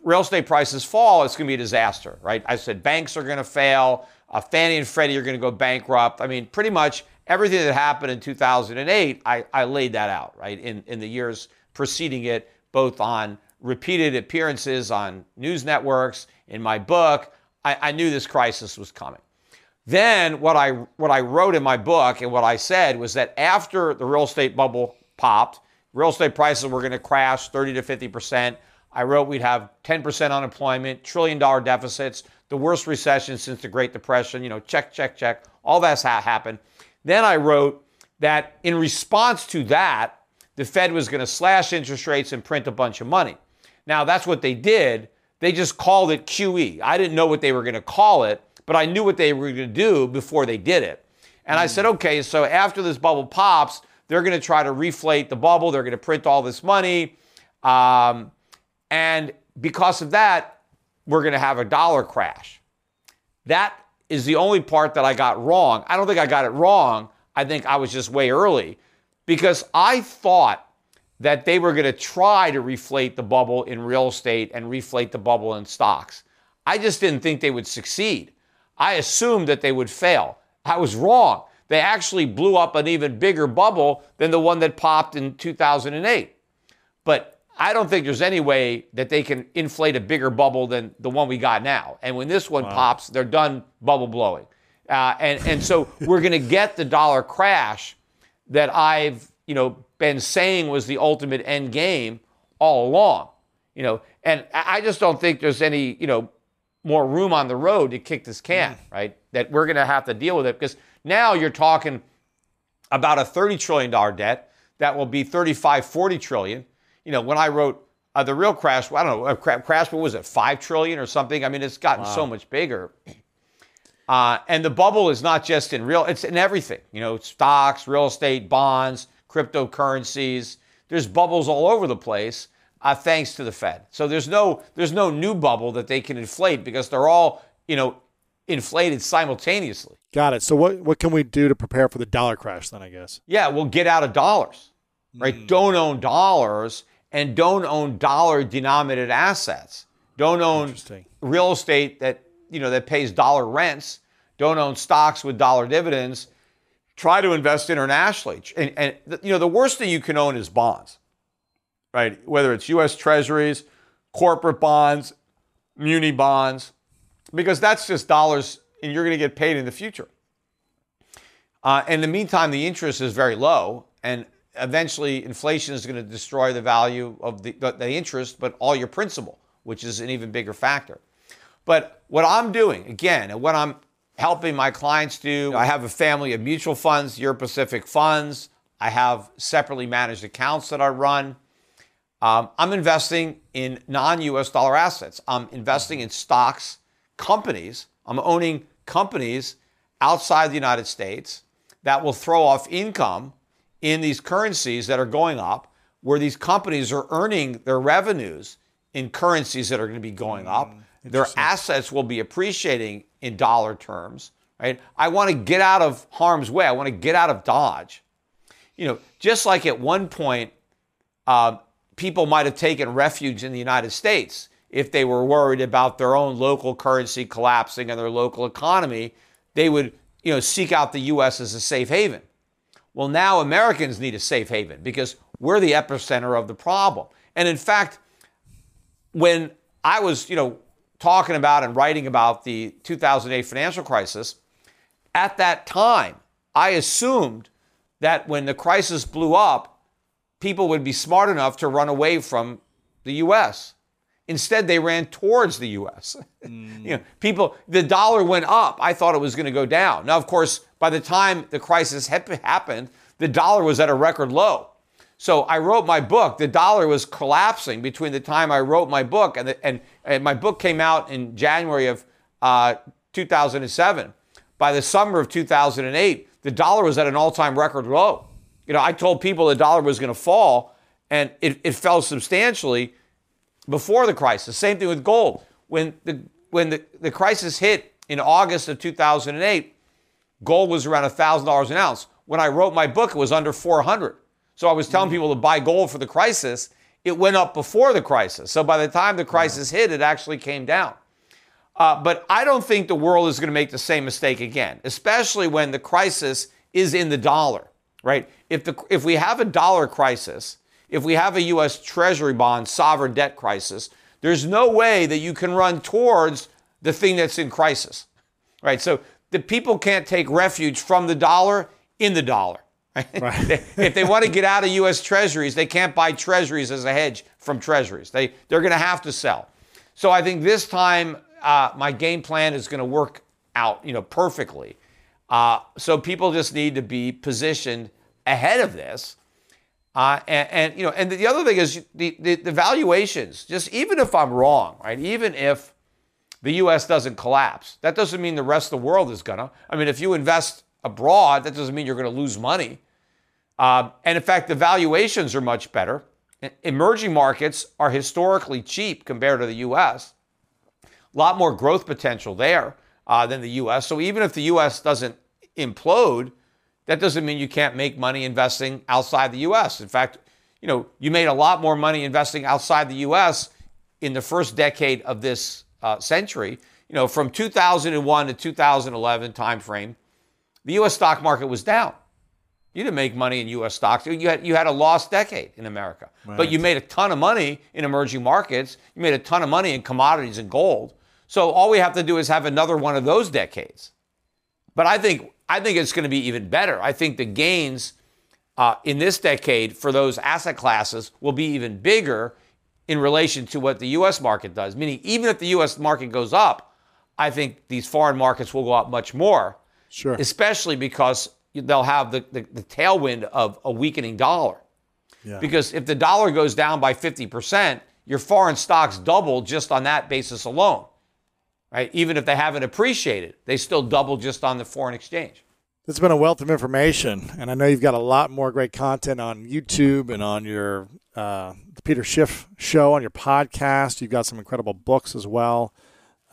real estate prices fall, it's going to be a disaster, right? I said banks are going to fail. Uh, Fannie and Freddie are going to go bankrupt. I mean, pretty much everything that happened in 2008, I, I laid that out, right, in, in the years preceding it both on repeated appearances on news networks, in my book. I, I knew this crisis was coming. Then what I what I wrote in my book and what I said was that after the real estate bubble popped, real estate prices were going to crash 30 to 50 percent. I wrote we'd have 10 percent unemployment, trillion dollar deficits, the worst recession since the Great Depression. You know, check, check, check. All that's ha- happened. Then I wrote that in response to that, the Fed was going to slash interest rates and print a bunch of money. Now that's what they did. They just called it QE. I didn't know what they were going to call it, but I knew what they were going to do before they did it. And I said, okay, so after this bubble pops, they're going to try to reflate the bubble. They're going to print all this money. Um, and because of that, we're going to have a dollar crash. That is the only part that I got wrong. I don't think I got it wrong. I think I was just way early because I thought that they were going to try to reflate the bubble in real estate and reflate the bubble in stocks. I just didn't think they would succeed. I assumed that they would fail. I was wrong. They actually blew up an even bigger bubble than the one that popped in 2008. But I don't think there's any way that they can inflate a bigger bubble than the one we got now. And when this one wow. pops, they're done bubble blowing. Uh, and, and so we're going to get the dollar crash that I've, you know, been saying was the ultimate end game all along. You know, and I just don't think there's any, you know, more room on the road to kick this can, mm. right? That we're going to have to deal with it because now you're talking about a $30 trillion debt that will be 35, 40 trillion. You know, when I wrote uh, the real crash, I don't know, crash, what was it, 5 trillion or something? I mean, it's gotten wow. so much bigger. Uh, and the bubble is not just in real, it's in everything, you know, stocks, real estate, bonds, cryptocurrencies. There's bubbles all over the place uh, thanks to the Fed. So there's no there's no new bubble that they can inflate because they're all you know inflated simultaneously. Got it. So what what can we do to prepare for the dollar crash then? I guess. Yeah, we'll get out of dollars, right? Mm. Don't own dollars and don't own dollar denominated assets. Don't own real estate that you know that pays dollar rents. Don't own stocks with dollar dividends. Try to invest internationally. And, and you know the worst thing you can own is bonds right? Whether it's U.S. Treasuries, corporate bonds, muni bonds, because that's just dollars and you're going to get paid in the future. Uh, in the meantime, the interest is very low, and eventually inflation is going to destroy the value of the, the, the interest, but all your principal, which is an even bigger factor. But what I'm doing, again, and what I'm helping my clients do, I have a family of mutual funds, Euro Pacific funds. I have separately managed accounts that I run. Um, I'm investing in non US dollar assets. I'm investing in stocks, companies. I'm owning companies outside the United States that will throw off income in these currencies that are going up, where these companies are earning their revenues in currencies that are going to be going up. Their assets will be appreciating in dollar terms, right? I want to get out of harm's way. I want to get out of Dodge. You know, just like at one point, uh, people might have taken refuge in the United States if they were worried about their own local currency collapsing and their local economy. They would, you know, seek out the U.S. as a safe haven. Well, now Americans need a safe haven because we're the epicenter of the problem. And in fact, when I was, you know, talking about and writing about the 2008 financial crisis, at that time, I assumed that when the crisis blew up, people would be smart enough to run away from the U.S. Instead, they ran towards the U.S. Mm. you know, people, the dollar went up. I thought it was going to go down. Now, of course, by the time the crisis had happened, the dollar was at a record low. So I wrote my book. The dollar was collapsing between the time I wrote my book and, the, and, and my book came out in January of uh, 2007. By the summer of 2008, the dollar was at an all-time record low. You know, I told people the dollar was going to fall, and it, it fell substantially before the crisis. Same thing with gold. When the when the, the crisis hit in August of 2008, gold was around $1,000 an ounce. When I wrote my book, it was under 400. So I was telling mm-hmm. people to buy gold for the crisis. It went up before the crisis. So by the time the crisis hit, it actually came down. Uh, but I don't think the world is going to make the same mistake again, especially when the crisis is in the dollar right? If the if we have a dollar crisis, if we have a U.S. Treasury bond sovereign debt crisis, there's no way that you can run towards the thing that's in crisis, right? So the people can't take refuge from the dollar in the dollar. Right? if they want to get out of U.S. Treasuries, they can't buy Treasuries as a hedge from Treasuries. They they're going to have to sell. So I think this time uh, my game plan is going to work out, you know, perfectly. Uh, so people just need to be positioned ahead of this. Uh, and, and, you know, and the other thing is the, the, the valuations. Just even if I'm wrong, right? Even if the U.S. doesn't collapse, that doesn't mean the rest of the world is gonna. I mean, if you invest abroad, that doesn't mean you're going to lose money. Uh, and in fact, the valuations are much better. Emerging markets are historically cheap compared to the U.S. A lot more growth potential there uh, than the U.S. So even if the U.S. doesn't implode, that doesn't mean you can't make money investing outside the U.S. In fact, you know, you made a lot more money investing outside the U.S. in the first decade of this uh, century. You know, from 2001 to 2011 timeframe, the U.S. stock market was down. You didn't make money in U.S. stocks. You had, you had a lost decade in America. Right. But you made a ton of money in emerging markets. You made a ton of money in commodities and gold. So all we have to do is have another one of those decades. But I think I think it's going to be even better. I think the gains uh, in this decade for those asset classes will be even bigger in relation to what the U.S. market does. Meaning, even if the U.S. market goes up, I think these foreign markets will go up much more. Sure. Especially because they'll have the, the, the tailwind of a weakening dollar. Yeah. Because if the dollar goes down by 50%, your foreign stocks double just on that basis alone. Right? Even if they haven't appreciated, they still double just on the foreign exchange. It's been a wealth of information, and I know you've got a lot more great content on YouTube and on your uh, the Peter Schiff show on your podcast. You've got some incredible books as well.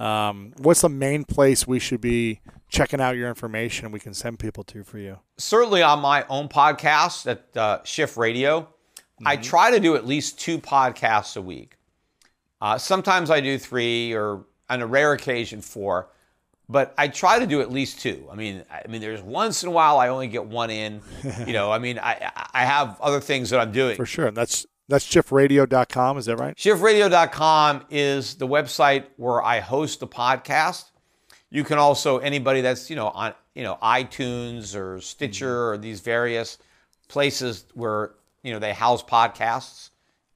Um, what's the main place we should be checking out your information we can send people to for you? Certainly on my own podcast at uh, Schiff Radio. Mm-hmm. I try to do at least two podcasts a week. Uh, sometimes I do three, or on a rare occasion four, but I try to do at least two. I mean, I mean, there's once in a while I only get one in. you know, I mean, I I have other things that I'm doing for sure. And that's that's schiffradio.com. Is that right? Schiffradio.com is the website where I host the podcast. You can also anybody that's you know on you know iTunes or Stitcher mm-hmm. or these various places where you know they house podcasts.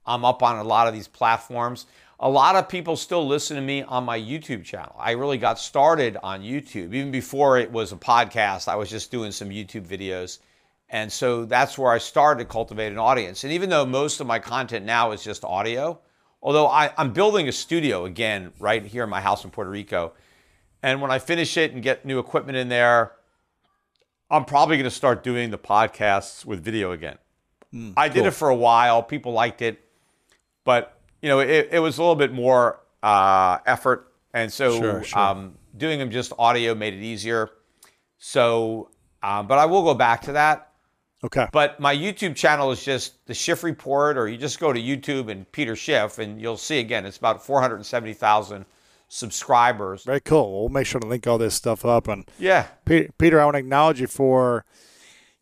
I'm up on a lot of these platforms. A lot of people still listen to me on my YouTube channel. I really got started on YouTube even before it was a podcast. I was just doing some YouTube videos. And so that's where I started to cultivate an audience. And even though most of my content now is just audio, although I, am building a studio again right here in my house in Puerto Rico, and when I finish it and get new equipment in there, I'm probably going to start doing the podcasts with video again. Mm, I did it for a while. People liked it, but you know, it, it was a little bit more uh, effort, and so sure, sure. Um, doing them just audio made it easier. So, um, but I will go back to that. Okay. But my YouTube channel is just the Schiff Report, or you just go to YouTube and Peter Schiff, and you'll see again, it's about 470,000 subscribers. Very cool. We'll make sure to link all this stuff up. And yeah, Peter, I want to acknowledge you for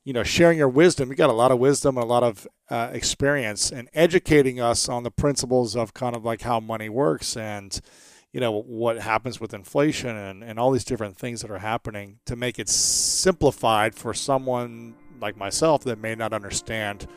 you know sharing your wisdom. You got a lot of wisdom and a lot of uh, experience and educating us on the principles of kind of like how money works and you know what happens with inflation and, and all these different things that are happening to make it simplified for someone like myself that may not understand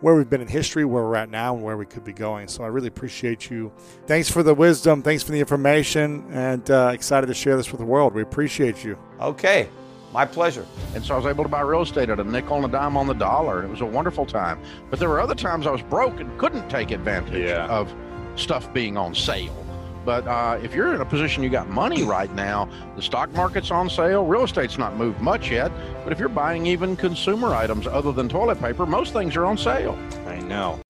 where we've been in history, where we're at now, and where we could be going. So I really appreciate you. Thanks for the wisdom. Thanks for the information, and uh, excited to share this with the world. We appreciate you. Okay. My pleasure. And so I was able to buy real estate at a nickel and a dime on the dollar. It was a wonderful time. But there were other times I was broke and couldn't take advantage yeah. of stuff being on sale. But uh, if you're in a position you got money right now, the stock market's on sale, real estate's not moved much yet. But if you're buying even consumer items other than toilet paper, most things are on sale. I know.